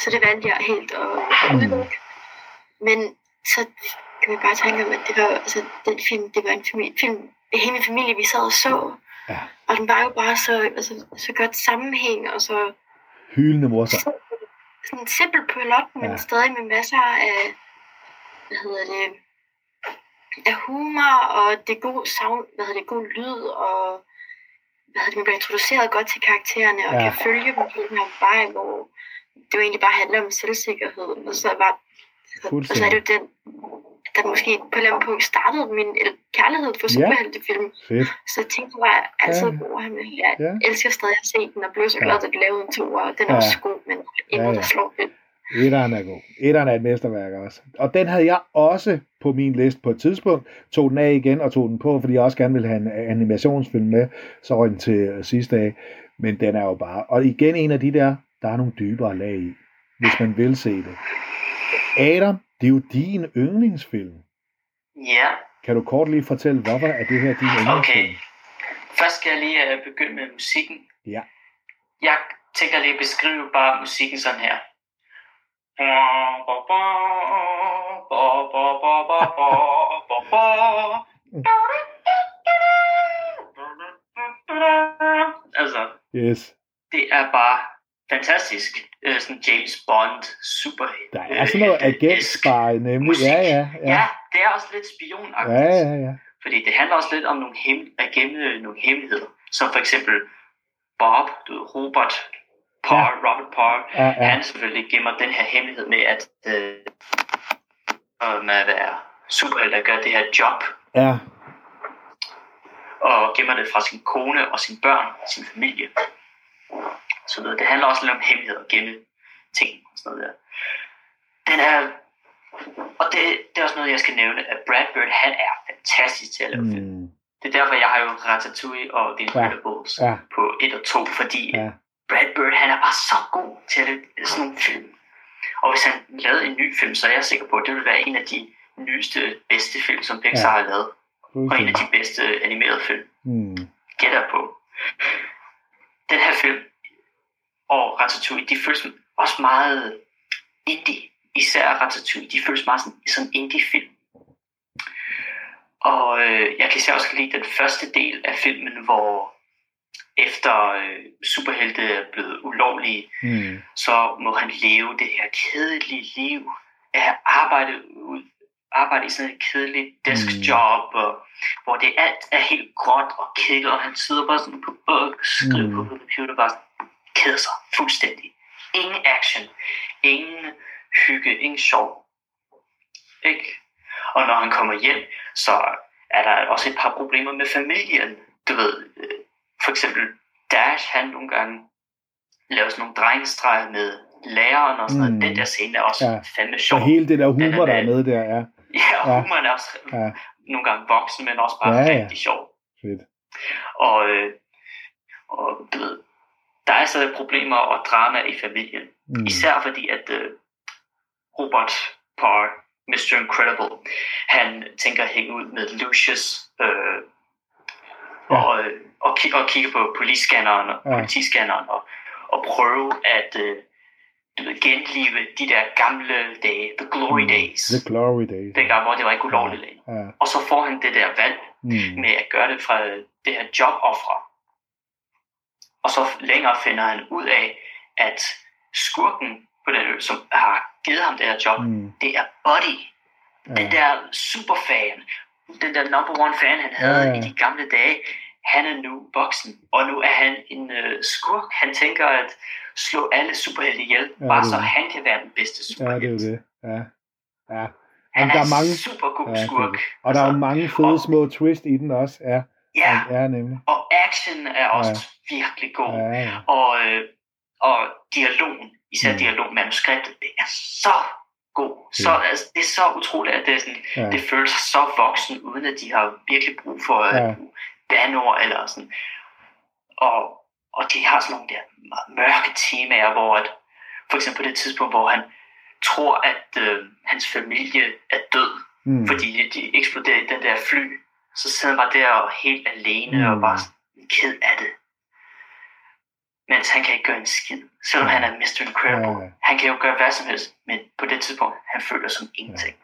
Så det valgte jeg helt at Mm. Men så kan vi bare tænke om, at det var, altså, den film, det var en familie, film, hele min familie, vi sad og så. Ja. Og den var jo bare så, altså, så godt sammenhæng, og så Hyldende morser. sådan en simpel plot, men Ja. ja. stadig med masser af, hvad hedder det, af humor, og det er god sound, hvad hedder det, god lyd, og hvad hedder det, man bliver introduceret godt til karaktererne, og ja. kan følge dem på den her vej, hvor det jo egentlig bare handler om selvsikkerhed, og så var og så er det jo den, der måske på et eller andet punkt startede min kærlighed for Ja. superheltefilm. Fedt. Så jeg tænkte bare, altid Ja. ja. bruger ham. Jeg Ja. elsker stadig at se den, og blev så Ja. glad, at de lavede en to, og den er Ja. også god, men endnu Ja, ja, ja. der slår den. Etteren er god. Etteren er et mesterværk også. Og den havde jeg også på min liste på et tidspunkt. Tog den af igen og tog den på, fordi jeg også gerne ville have en animationsfilm med. Så røg den til sidste dag. Men den er jo bare... Og igen en af de der, der er nogle dybere lag i, hvis man vil se det. Adam, det er jo din yndlingsfilm. Ja, Kan du kort lige fortælle, hvorfor er det her din yndlingsfilm? okay. Først skal jeg lige uh, begynde med musikken. Ja. Jeg tænker lige at beskrive bare musikken sådan her. Altså, Yes. det er bare fantastisk. Øh, sådan James Bond, super... Der er sådan noget øh, agentspy, nemlig. musik. Ja, ja, Ja. ja. det er også lidt spionagtigt. Ja, ja, ja. Fordi det handler også lidt om nogle, hem, at gemme nogle hemmeligheder. Som for eksempel Bob, du ved, Robert Parr, ja. Robert Parr, Ja, ja. han selvfølgelig gemmer den her hemmelighed med at, øh, øh, med at være superhelt at gøre det her job, Ja, og gemmer det fra sin kone og sine børn og sin familie. Så ved, det handler også lidt om hemmelighed og gemme ting og sådan noget der. Den er, og det, det er også noget, jeg skal nævne, at Brad Bird, han er fantastisk til at lave film. mm, Det er derfor, jeg har jo Ratatouille og The Incredibles ja. på 1 og 2, fordi Ja. Brad Bird, han er bare så god til at lave sådan nogle film. Og hvis han lavede en ny film, så er jeg sikker på, at det vil være en af de nyeste, bedste film, som Pixar Ja. har lavet. Og en af de bedste animerede film, Mm, gætter på. Den her film og Ratatouille, de føles også meget indie. Især Ratatouille, de føles meget sådan, som indie-film. Og øh, jeg kan især også lide den første del af filmen, hvor efter øh, superhelte er blevet ulovlige, mm, så må han leve det her kedelige liv af arbejde ud arbejde i sådan et kedeligt deskjob, mm. og, hvor det alt er helt gråt og kedeligt, og han sidder bare sådan på og skriver Mm. mm. på computer, bare keder sig fuldstændig. Ingen action, ingen hygge, ingen sjov. Ikke? Og når han kommer hjem, så er der også et par problemer med familien. Du ved, øh, for eksempel Dash, han nogle gange laver sådan nogle drengestreger med læreren og sådan noget. Mm. Den der scene er også Ja. fandme sjov. hele det der humor, der er med der, ja. Ja, og Ja. humoren er også Ja. nogle gange voksen, men også bare Ja, ja, rigtig sjov. Fedt. Og, øh, og du ved, der er stadig problemer og drama i familien. Mm. Især fordi, at øh, Robert Parr, Mr. Incredible, han tænker at hænge ud med Lucius øh, Ja. og, øh, og, og kigge på politiscanneren og Ja. politiscanneren og, og prøve at øh, du ved, genlive de der gamle dage, the glory Mm. days, The Glory Days. dengang hvor det var ikke ulovligt længere. Ja. Og så får han det der valg Mm, med at gøre det fra det her joboffre. Og så længere finder han ud af, at skurken på den ø, som har givet ham det her job, mm. det er Buddy. ja. Den der superfan, den der number one fan, han havde ja. i de gamle dage, han er nu voksen, og nu er han en øh, skurk. Han tænker at slå alle superhelte ihjel, Ja, ja, bare så han kan være den bedste ja, det superhelt. er det. Ja. Ja. Han er, der er mange- super god Ja, skurk. det. Og der er jo mange fede og- små twist i den også. Ja, Ja, ja nemlig. og action er også virkelig god. Ja, ja. Og, øh, og dialogen, især Mm. dialog manuskriptet, det er så god. Så, Ja. altså, det er så utroligt, at det, er sådan, Ja. ja. det føles så voksen, uden at de har virkelig brug for Ja. ja. banord eller sådan. Og, og de har sådan nogle der mørke temaer, hvor at, for eksempel på det tidspunkt, hvor han tror, at øh, hans familie er død, Mm. fordi de eksploderer i den der fly. Så sidder han bare der og helt alene Mm. og bare ked af det. Mens han kan ikke gøre en skid, selvom Ja. han er Mr. Incredible. Ja. Han kan jo gøre hvad som helst, men på det tidspunkt, han føler som ingenting.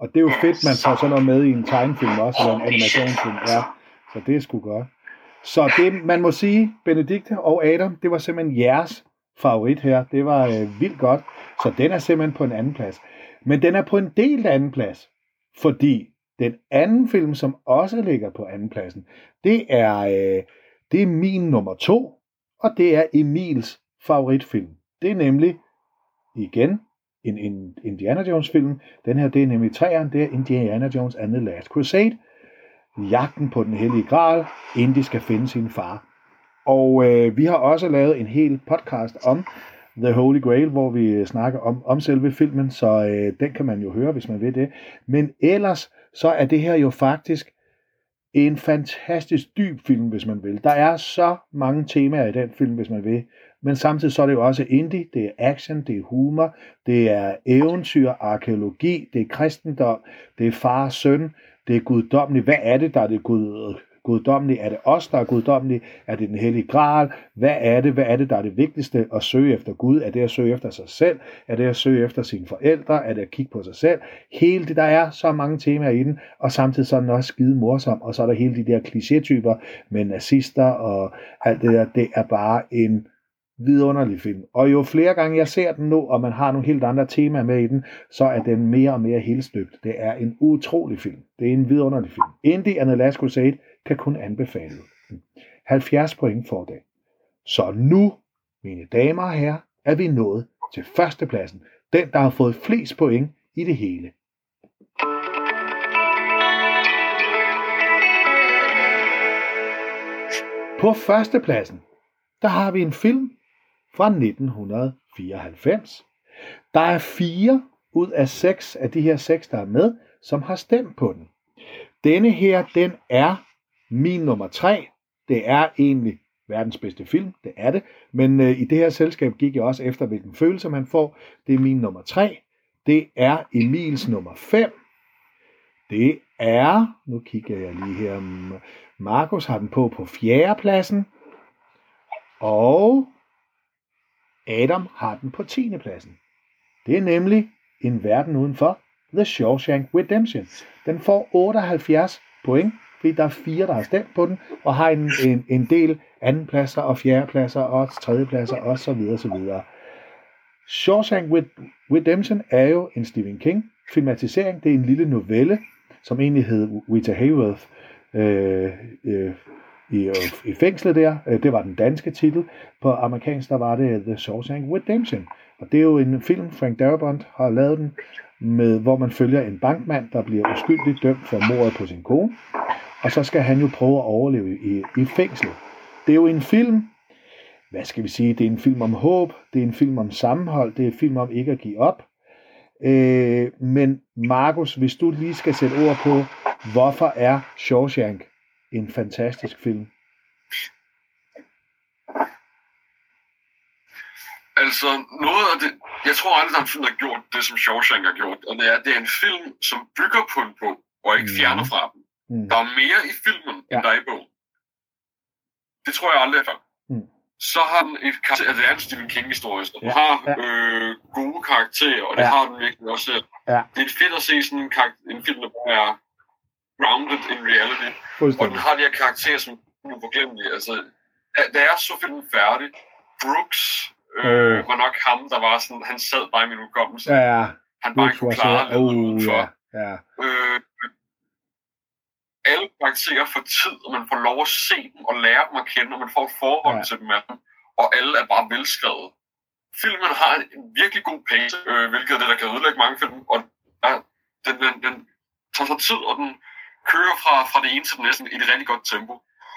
Og det er jo Ja, fedt, man tager så- sådan noget med i en tegnefilm også, eller en animationsfilm. altså. Ja, så det er sgu godt. Så det, man må sige, Benedikte og Adam, det var simpelthen jeres favorit her. Det var øh, vildt godt. Så den er simpelthen på en anden plads. Men den er på en del anden plads, fordi den anden film, som også ligger på anden pladsen, det er, øh, det er min nummer to, og det er Emils favoritfilm. Det er nemlig, igen, en, en Indiana Jones film. Den her, det er nemlig træeren, det er Indiana Jones and the Last Crusade. Jagten på den hellige gral, Indy skal finde sin far. Og øh, vi har også lavet en hel podcast om The Holy Grail, hvor vi snakker om, om selve filmen, så øh, den kan man jo høre, hvis man vil det. Men ellers, så er det her jo faktisk en fantastisk dyb film, hvis man vil. Der er så mange temaer i den film, hvis man vil. Men samtidig så er det jo også indie, det er action, det er humor, det er eventyr, arkeologi, det er kristendom, det er far og søn, det er guddommeligt. Hvad er det, der er det gud, guddommelige? Er det os, der er guddommelige? Er det den hellige gral? Hvad er det? Hvad er det, der er det vigtigste at søge efter Gud? Er det at søge efter sig selv? Er det at søge efter sine forældre? Er det at kigge på sig selv? Hele det, der er så mange temaer i den, og samtidig så er den også skide morsom, og så er der hele de der klichétyper med nazister og alt det der. Det er bare en vidunderlig film. Og jo flere gange jeg ser den nu, og man har nogle helt andre temaer med i den, så er den mere og mere helstøbt. Det er en utrolig film. Det er en vidunderlig film. Indy and the Last Crusade kan kun anbefale. 70 point for dag. Så nu, mine damer og herrer, er vi nået til førstepladsen. Den, der har fået flest point i det hele. På førstepladsen, der har vi en film fra 1994. Der er fire ud af seks af de her seks, der er med, som har stemt på den. Denne her, den er min nummer tre. Det er egentlig verdens bedste film, det er det. Men øh, i det her selskab gik jeg også efter, hvilken følelse man får. Det er min nummer tre. Det er Emils nummer 5. Det er, nu kigger jeg lige her, Markus har den på på fjerdepladsen. Og Adam har den på 10. pladsen. Det er nemlig En verden udenfor, The Shawshank Redemption. Den får 78 point, fordi der er fire, der har stemt på den, og har en, en, en del andenpladser og fjerdepladser og tredjepladser og så videre, så videre. Shawshank Redemption er jo en Stephen King filmatisering. Det er en lille novelle, som egentlig hed Rita Hayworth øh, øh, i, øh, i fængslet der. Øh, det var den danske titel. På amerikansk der var det øh, The Shawshank Redemption. Og det er jo en film, Frank Darabont har lavet den, med, hvor man følger en bankmand, der bliver uskyldigt dømt for mordet på sin kone. Og så skal han jo prøve at overleve i, i fængsel. Det er jo en film, hvad skal vi sige, det er en film om håb, det er en film om sammenhold, det er en film om ikke at give op. Øh, men Markus, hvis du lige skal sætte ord på, hvorfor er Shawshank en fantastisk film? Altså, noget af det, jeg tror aldrig, der er en film, der har gjort det, som Shawshank har gjort, og det er, det er en film, som bygger på en bog, og ikke mm. fjerner fra den. Mm. Der er mere i filmen, ja. end der er i bogen. Det tror jeg aldrig før. Mm. Så har den et karakter, det er en Stephen King-historie, så den ja. har ja. Øh, gode karakterer, og det ja. har den virkelig også. Ja. Det er fedt at se sådan en, en film, der er grounded in reality. Og den har de her karakterer, som er uforglemmelige. Altså, da jeg så filmen færdig, Brooks øh, var nok ham, der var sådan, han sad bare i min hukommelse. Ja, ja. Han bare ikke kunne klare lidt oh, udenfor. Ja, ja. Øh, alle karakterer får tid, og man får lov at se dem og lære dem at kende, og man får et forhold ja. til dem af dem, og alle er bare velskrevet. Filmen har en virkelig god pace, øh, hvilket er det, der kan ødelægge mange film, og ja, den, den, den tager sig tid, og den kører fra, fra det ene til det næste i et rigtig godt tempo.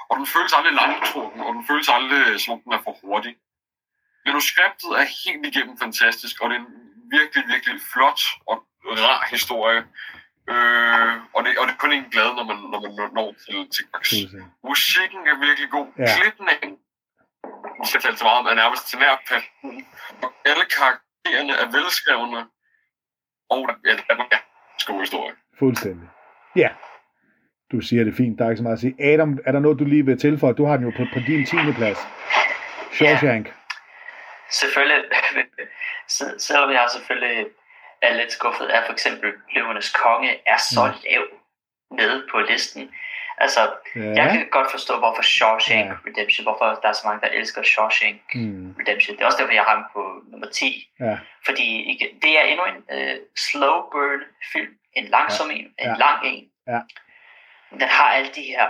Og den føles aldrig langtrukken, og den føles aldrig, som om den er for hurtig. Manuskriptet er helt igennem fantastisk, og det er en virkelig, virkelig flot og rar historie. Øh, og, det, og det er kun en glad, når man, når man når til, til max. Musikken er virkelig god. Ja. Klipningen, vi skal tale så meget om, er nærmest til nær Og alle karaktererne er velskrevne. Og ja, det er en god historie. Fuldstændig. Ja, du siger det fint, der er ikke så meget at sige. Adam, er der noget, du lige vil tilføje? Du har den jo på, på din 10. plads. Shawshank. Ja. Selvfølgelig, selvom jeg selvfølgelig er lidt skuffet af for eksempel Løvernes Konge er så mm. lav nede på listen. Altså, ja. jeg kan godt forstå, hvorfor Shawshank ja. Redemption, hvorfor der er så mange, der elsker Shawshank mm. Redemption. Det er også derfor, jeg har ham på nummer 10. Ja. Fordi det er endnu en uh, slow burn film. En langsom ja. en, en ja. lang en. Ja. Den har alle de her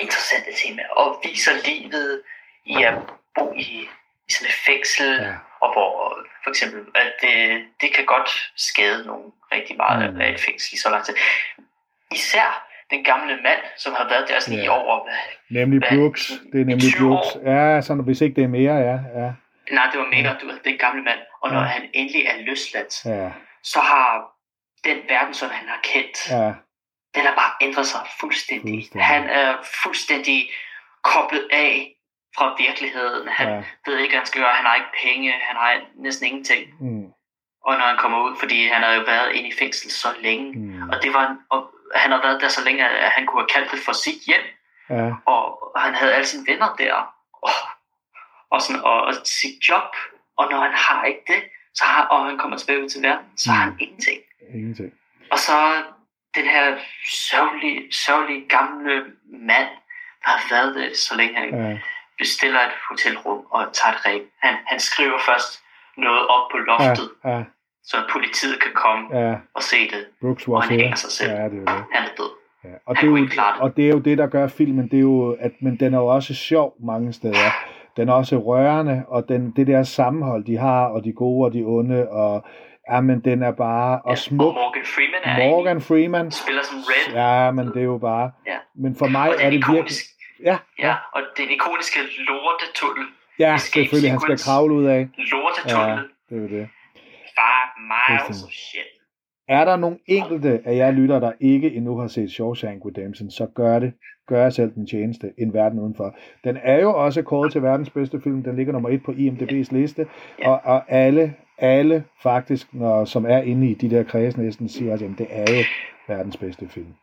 interessante temaer, og viser livet i at bo i, i sådan et fængsel, ja og hvor for eksempel, at det, det kan godt skade nogen rigtig meget mm. af et fængsel i så lang tid. Især den gamle mand, som har været der sådan ja. i over... Nemlig hvad, Brooks. Det er nemlig Brooks. År. Ja, sådan, hvis ikke det er mere, ja. ja. Nej, det var mere, du ved, den gamle mand. Og når ja. han endelig er løsladt, ja. så har den verden, som han har kendt, ja. Den har bare ændret sig fuldstændig. fuldstændig. Han er fuldstændig koblet af fra virkeligheden. Han ja. ved ikke, hvad han skal gøre. Han har ikke penge. Han har næsten ingenting. Mm. Og når han kommer ud, fordi han har jo været inde i fængsel så længe. Mm. Og, det var, og han har været der så længe, at han kunne have kaldt det for sit hjem. Ja. Og han havde alle sine venner der. Og, og, sådan, og, og sit job. Og når han har ikke det, så har, og han kommer tilbage ud til verden, så mm. har han mm. ingenting. Ingenting. Og så den her sørgelige, sørgelige gamle mand, der har været det så længe. Ja bestiller et hotelrum og tager et ræb. Han, han skriver først noget op på loftet, Ja, ja, så politiet kan komme ja. og se det. Brooks Og han hænger sig selv. Ja, det er det. Han er død. Ja. Og, Han det er jo, det. og det er jo det, der gør filmen, det er jo, at, men den er jo også sjov mange steder. Den er også rørende, og den, det der sammenhold, de har, og de gode og de onde, og ja, men den er bare, og Ja, smuk. Og Morgan Freeman er Morgan Freeman, spiller som Red. ja, men det er jo bare, Ja. men for mig er det virkelig, ja, ja, og den ikoniske lortetunnel. ja, selvfølgelig, han skal kravle ud af, Lortetunnel. det er det. Five miles of shit. Er der nogle enkelte af jer lytter, der ikke endnu har set Shawshank Redemption, så gør det. Gør jer selv den tjeneste, en verden udenfor. Den er jo også kåret til verdens bedste film. Den ligger nummer et på IMDb's liste. Ja. Og, og alle, alle faktisk, når, som er inde i de der kreds næsten, siger at det er jo verdens bedste film.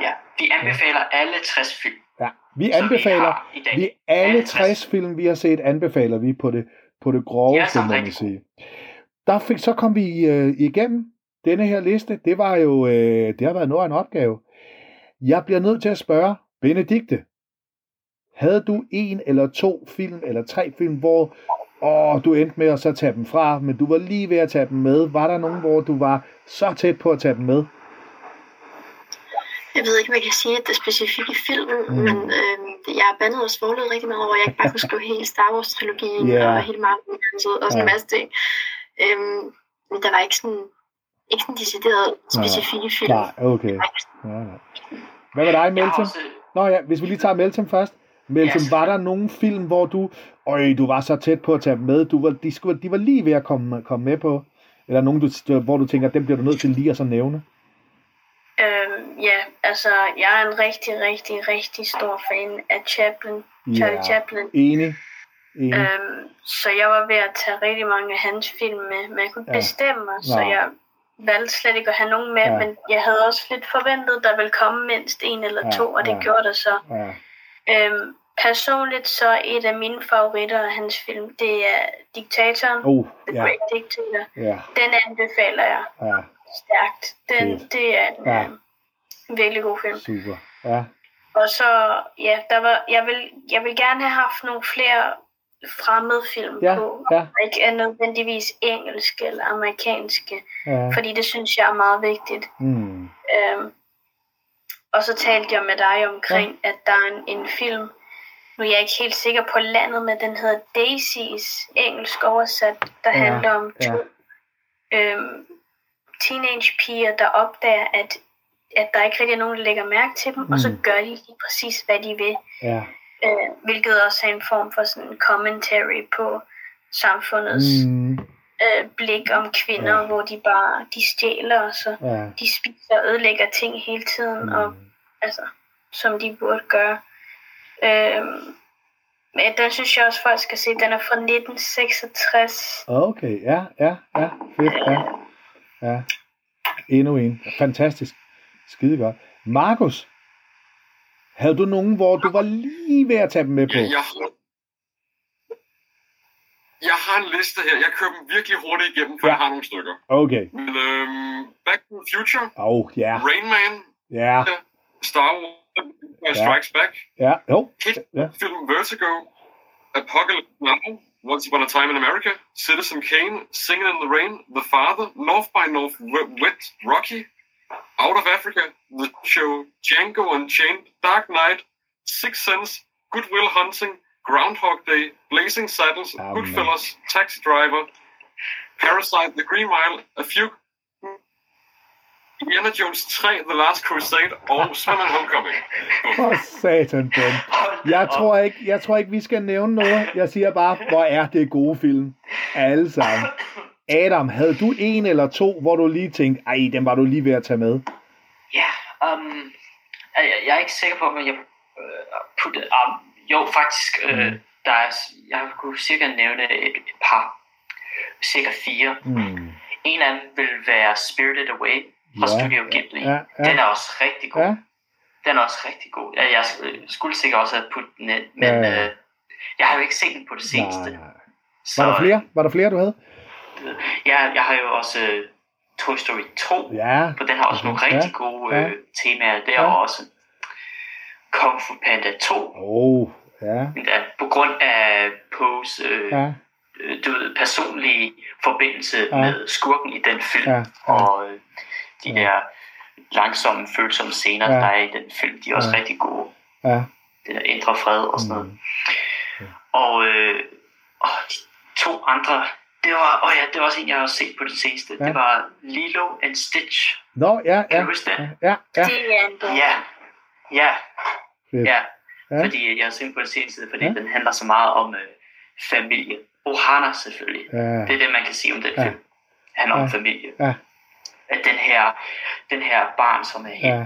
Ja, vi anbefaler alle 60 film. Ja, vi anbefaler, har i dag. vi alle 60 film, vi har set, anbefaler vi på det, på det De groveste, så må man sige. Der fik, så kom vi øh, igennem denne her liste. Det var jo, øh, det har været noget af en opgave. Jeg bliver nødt til at spørge, Benedikte, havde du en eller to film, eller tre film, hvor åh, du endte med at så tage dem fra, men du var lige ved at tage dem med. Var der nogen, hvor du var så tæt på at tage dem med? Jeg ved ikke, hvad jeg kan sige det specifikke film, Mm. men øh, jeg er bandet og svoglet rigtig meget over, at jeg ikke bare kunne skrive hele Star Wars-trilogien Ja. og hele Marvel-universet og sådan Ja. en masse ting. Øhm, men der var ikke sådan, ikke sådan decideret specifikke film. Nej, okay. Ja, ja. Hvad med dig, Melton? også, Nå ja, hvis vi lige tager Melton først. Melton, Ja, var der nogen film, hvor du, øj, du var så tæt på at tage dem med, du var, de, skulle, de var lige ved at komme, komme med på? Eller nogen, du, hvor du tænker, dem bliver du nødt til lige at så nævne? Øhm, ja, altså, jeg er en rigtig, rigtig, rigtig stor fan af Chaplin, Charlie Ja. Chaplin. Enig. Enig. Øhm, så jeg var ved at tage rigtig mange af hans film med, men jeg kunne ikke Ja. bestemme mig, så Nej. jeg valgte slet ikke at have nogen med, Ja. men jeg havde også lidt forventet, der ville komme mindst en eller Ja, to, og det ja. gjorde der så. Ja, Øhm, personligt så er et af mine favoritter af hans film, det er Diktatoren, oh, The ja, Great Dictator. ja, Den anbefaler jeg ja, stærkt. Den, Fedt. det er en Ja. ja. virkelig god film. super. Ja, Og så, ja, der var, jeg, vil, jeg vil gerne have haft nogle flere fremmede film ja, på. ja, Og ikke er nødvendigvis engelske eller amerikanske, ja. fordi det synes jeg er meget vigtigt. Mm. Øhm, og så talte jeg med dig omkring, ja. at der er en, en film, nu er jeg ikke helt sikker på landet, men den hedder Daisies, engelsk oversat, der Ja, ja. handler om ja. to øhm, teenage piger, der opdager, at, at der ikke rigtig er nogen, der lægger mærke til dem, mm. og så Mm. gør de lige præcis, hvad de vil. Ja, Øh, hvilket også er en form for sådan en commentary på samfundets mm. øh, blik om kvinder, Ja. hvor de bare de stjæler, og så ja. de spiser og ødelægger ting hele tiden, mm. og altså, som de burde gøre. Øhm, men den synes jeg også, folk skal se. Den er fra 1966. Okay, ja, ja, ja, fedt, ja. Ja, endnu en. Fantastisk. Skide godt. Markus, havde du nogen, hvor du var lige ved at tage dem med på? Jeg, jeg, har, jeg har en liste her. Jeg kører dem virkelig hurtigt igennem, for Ja. ja. jeg har nogle stykker. Okay. Men, øhm, Back to the Future, oh, ja, Rain Man, ja, Star Wars. Ja. Strikes Back, ja, jo, Hit ja, film Vertigo, Apocalypse Now, Once Upon a Time in America, Citizen Kane, Singing in the Rain, The Father, North by Northwest, Rocky, Out of Africa, The Show, Django Unchained, Dark Knight, Sixth Sense, Good Will Hunting, Groundhog Day, Blazing Saddles, Amen. Goodfellas, Taxi Driver, Parasite, The Green Mile, A Few, Indiana Jones 3, The Last Crusade og Spider-Man Homecoming. for satan, Ben. Jeg tror, ikke, jeg tror ikke, vi skal nævne noget. Jeg siger bare, hvor er det gode film. Alle sammen. Adam, havde du en eller to, hvor du lige tænkte, ej, den var du lige ved at tage med? Ja, um, jeg, jeg er ikke sikker på, om jeg øh, putte, um, jo faktisk, øh, Mm. der er, jeg kunne cirka nævne et, et par, cirka fire. Hmm. En af dem vil være Spirited Away fra Ja, Studio Ghibli. ja, ja. Den er også rigtig god. Ja, Den er også rigtig god. Ja, Jeg sk- skulle sikkert også have puttet den ind, men Ja, øh, jeg har jo ikke set den på det seneste. nej. Så, Var der flere? Var der flere, du havde? Jeg, jeg har jo også øh, Toy Story 2, Ja. for den har også nogle Mhm. Ja, rigtig gode ja. øh, temaer der, Ja. og også Kung Fu Panda 2. Åh, oh, Ja. Ja, på grund af Poes øh, Ja. øh, du ved, personlige forbindelse Ja. ja. med skurken i den film, Ja, ja. og øh, de Ja. der langsomme, følsomme scener, Ja. der er i den film, de er også Ja. rigtig gode. Ja. Det der indre fred og sådan noget. Mm. Og, øh, de to andre, det var, åh ja, det var også en, jeg har set på det seneste. Ja. Det var Lilo and Stitch. Nå, ja, Kan ja. du huske det? Ja, ja. Er. Ja, ja, ja. Ja. Fordi jeg har set på det seneste, fordi Ja. den handler så meget om øh, familie. Ohana selvfølgelig. Ja. Det er det, man kan sige om den Ja. film. Det handler om Ja. familie. Ja. At den her, den her barn, som er helt Ja.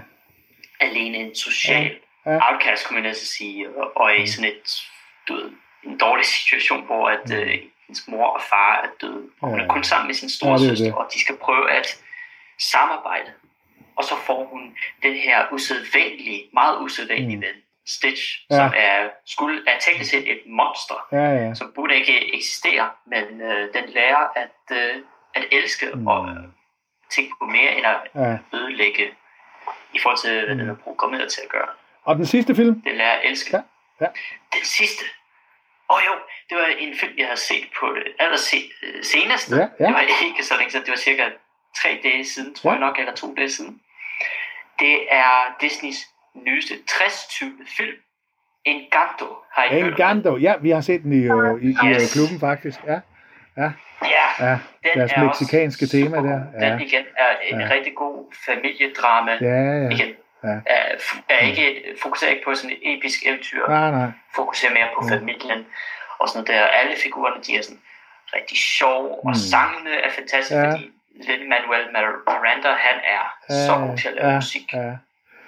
alene en social Ja. Ja. outcast, kunne man næsten sige, og, og er i sådan et, du ved, en dårlig situation, hvor at, øh, hendes mor og far er døde, og hun Ja. er kun sammen med sin Ja, store det er søster, det. og de skal prøve at samarbejde. Og så får hun den her usædvanlige, meget usædvanlige Mm. ven, Stitch, Ja. som er, skulle, er teknisk set et monster, Ja, ja. som burde ikke eksistere, men øh, den lærer at, øh, at elske mm. og øh, tænke på mere end at ja. ødelægge i forhold til, hvad Mm. den er programmeret til at gøre. Og den sidste film? Den lærer at elske. Ja, ja. Den sidste. Åh oh, jo, det var en film, jeg havde set på det aller se, øh, seneste. Ja, ja. Det var ikke så længe siden, det var cirka tre dage siden, tror Ja. jeg nok, eller to dage siden. Det er Disneys nyeste 60-20 film. Encanto, har I? Encanto. Ja, vi har set den i, øh, i, i øh, Yes. klubben faktisk. Ja, Ja, ja. den Deres er mexikanske også tema super der. Ja. Den igen er en Ja. rigtig god familiedrama. Ja, ja. Igen, Ja. er, er ikke, fokuserer ikke på sådan et episk eventyr. Nej, nej. fokuserer mere på Ja. familien og sådan der. Alle figurerne, de er sådan rigtig sjove, og Mm. sangene er fantastiske, Ja. fordi Lin-Manuel Miranda, han er så god til at lave ja, musik. ja.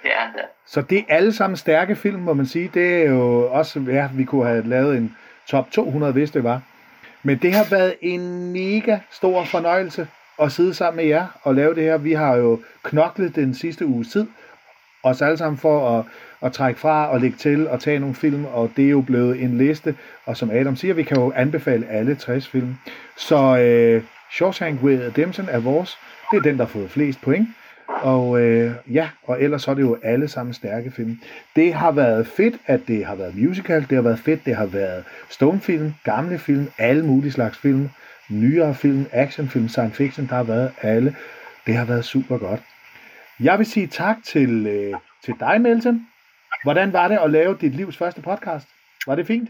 Det er han der. Så det er alle sammen stærke film, må man sige. Det er jo også, ja, vi kunne have lavet en top 200, hvis det var. Men det har været en mega stor fornøjelse at sidde sammen med jer og lave det her. Vi har jo knoklet den sidste uges tid, os alle sammen for at, at trække fra og lægge til og tage nogle film, og det er jo blevet en liste. Og som Adam siger, vi kan jo anbefale alle 60 film. Så øh, Shawshank Redemption er vores. Det er den, der har fået flest point. Og øh, ja, og ellers så er det jo alle sammen stærke film. Det har været fedt, at det har været musical. Det har været fedt, det har været stonefilm, gamle film, alle mulige slags film, nyere film, actionfilm, science fiction. Der har været alle. Det har været super godt. Jeg vil sige tak til, øh, til dig, Melton. Hvordan var det at lave dit livs første podcast? Var det fint?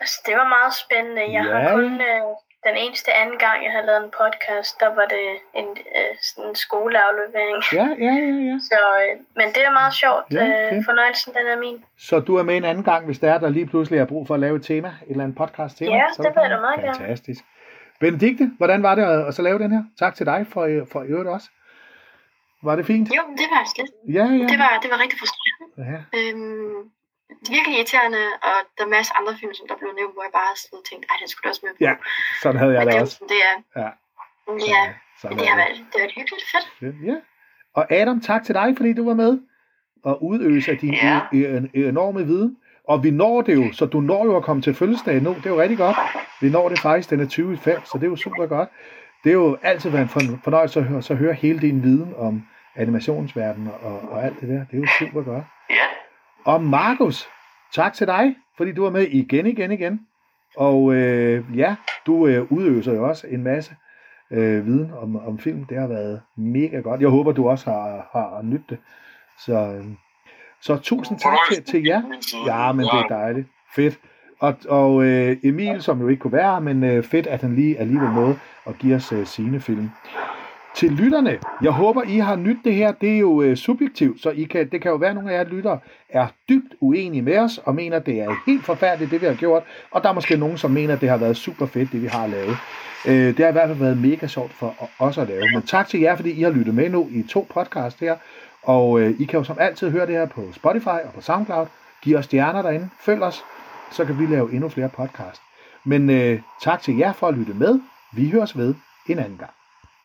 Altså, det var meget spændende. Jeg Ja, har kun øh, den eneste anden gang, jeg har lavet en podcast, der var det en øh, sådan en skoleaflevering. Ja, ja, ja, ja. Så, øh, men det er meget sjovt. Ja, fedt. øh, fornøjelsen, den er min. Så du er med en anden gang, hvis der er, der lige pludselig er brug for at lave et tema, et eller andet podcast tema? Ja, så det vil jeg da meget gerne. Fantastisk. Benedikte, hvordan var det at, at så lave den her? Tak til dig for, øh, for i øvrigt også. Var det fint? Jo, det var slet. Ja, ja. Det var, det var rigtig frustrerende. ja. Øhm, det er virkelig irriterende, og der er en masse andre film, som der blev nævnt, hvor jeg bare har og tænkt, ej, den skulle da også med på. Ja, sådan havde jeg Men det det, er også. det er. Ja. Ja, men det har været, det har været hyggeligt fedt. det. Ja. Og Adam, tak til dig, fordi du var med og udøse af din Ja. e- e- enorme viden. Og vi når det jo, så du når jo at komme til fødselsdag nu. Det er jo rigtig godt. Vi når det faktisk, den er 20 i 5, så det er jo super godt. Det er jo altid været en forn- fornøjelse at høre, så høre hele din viden om animationsverdenen og, og alt det der. Det er jo super godt. Ja, Og Markus, tak til dig, fordi du var med igen, igen, igen. Og øh, ja, du øh, udøser jo også en masse øh, viden om, om film. Det har været mega godt. Jeg håber, du også har, har nydt det. Så, øh, så tusind tak til, til jer. Ja, men det er dejligt. Fedt. Og, og øh, Emil, som jo ikke kunne være men øh, fedt, at han lige alligevel nåede at give os øh, sine film. Til lytterne, jeg håber, I har nydt det her. Det er jo øh, subjektivt, så I kan, det kan jo være, at nogle af jer lyttere er dybt uenige med os, og mener, at det er helt forfærdeligt, det vi har gjort. Og der er måske nogen, som mener, at det har været super fedt, det vi har lavet. Øh, det har i hvert fald været mega sjovt for os at lave. Men tak til jer, fordi I har lyttet med nu i to podcast her. Og øh, I kan jo som altid høre det her på Spotify og på SoundCloud. Giv os stjerner derinde. Følg os, så kan vi lave endnu flere podcast. Men øh, tak til jer for at lytte med. Vi høres ved en anden gang.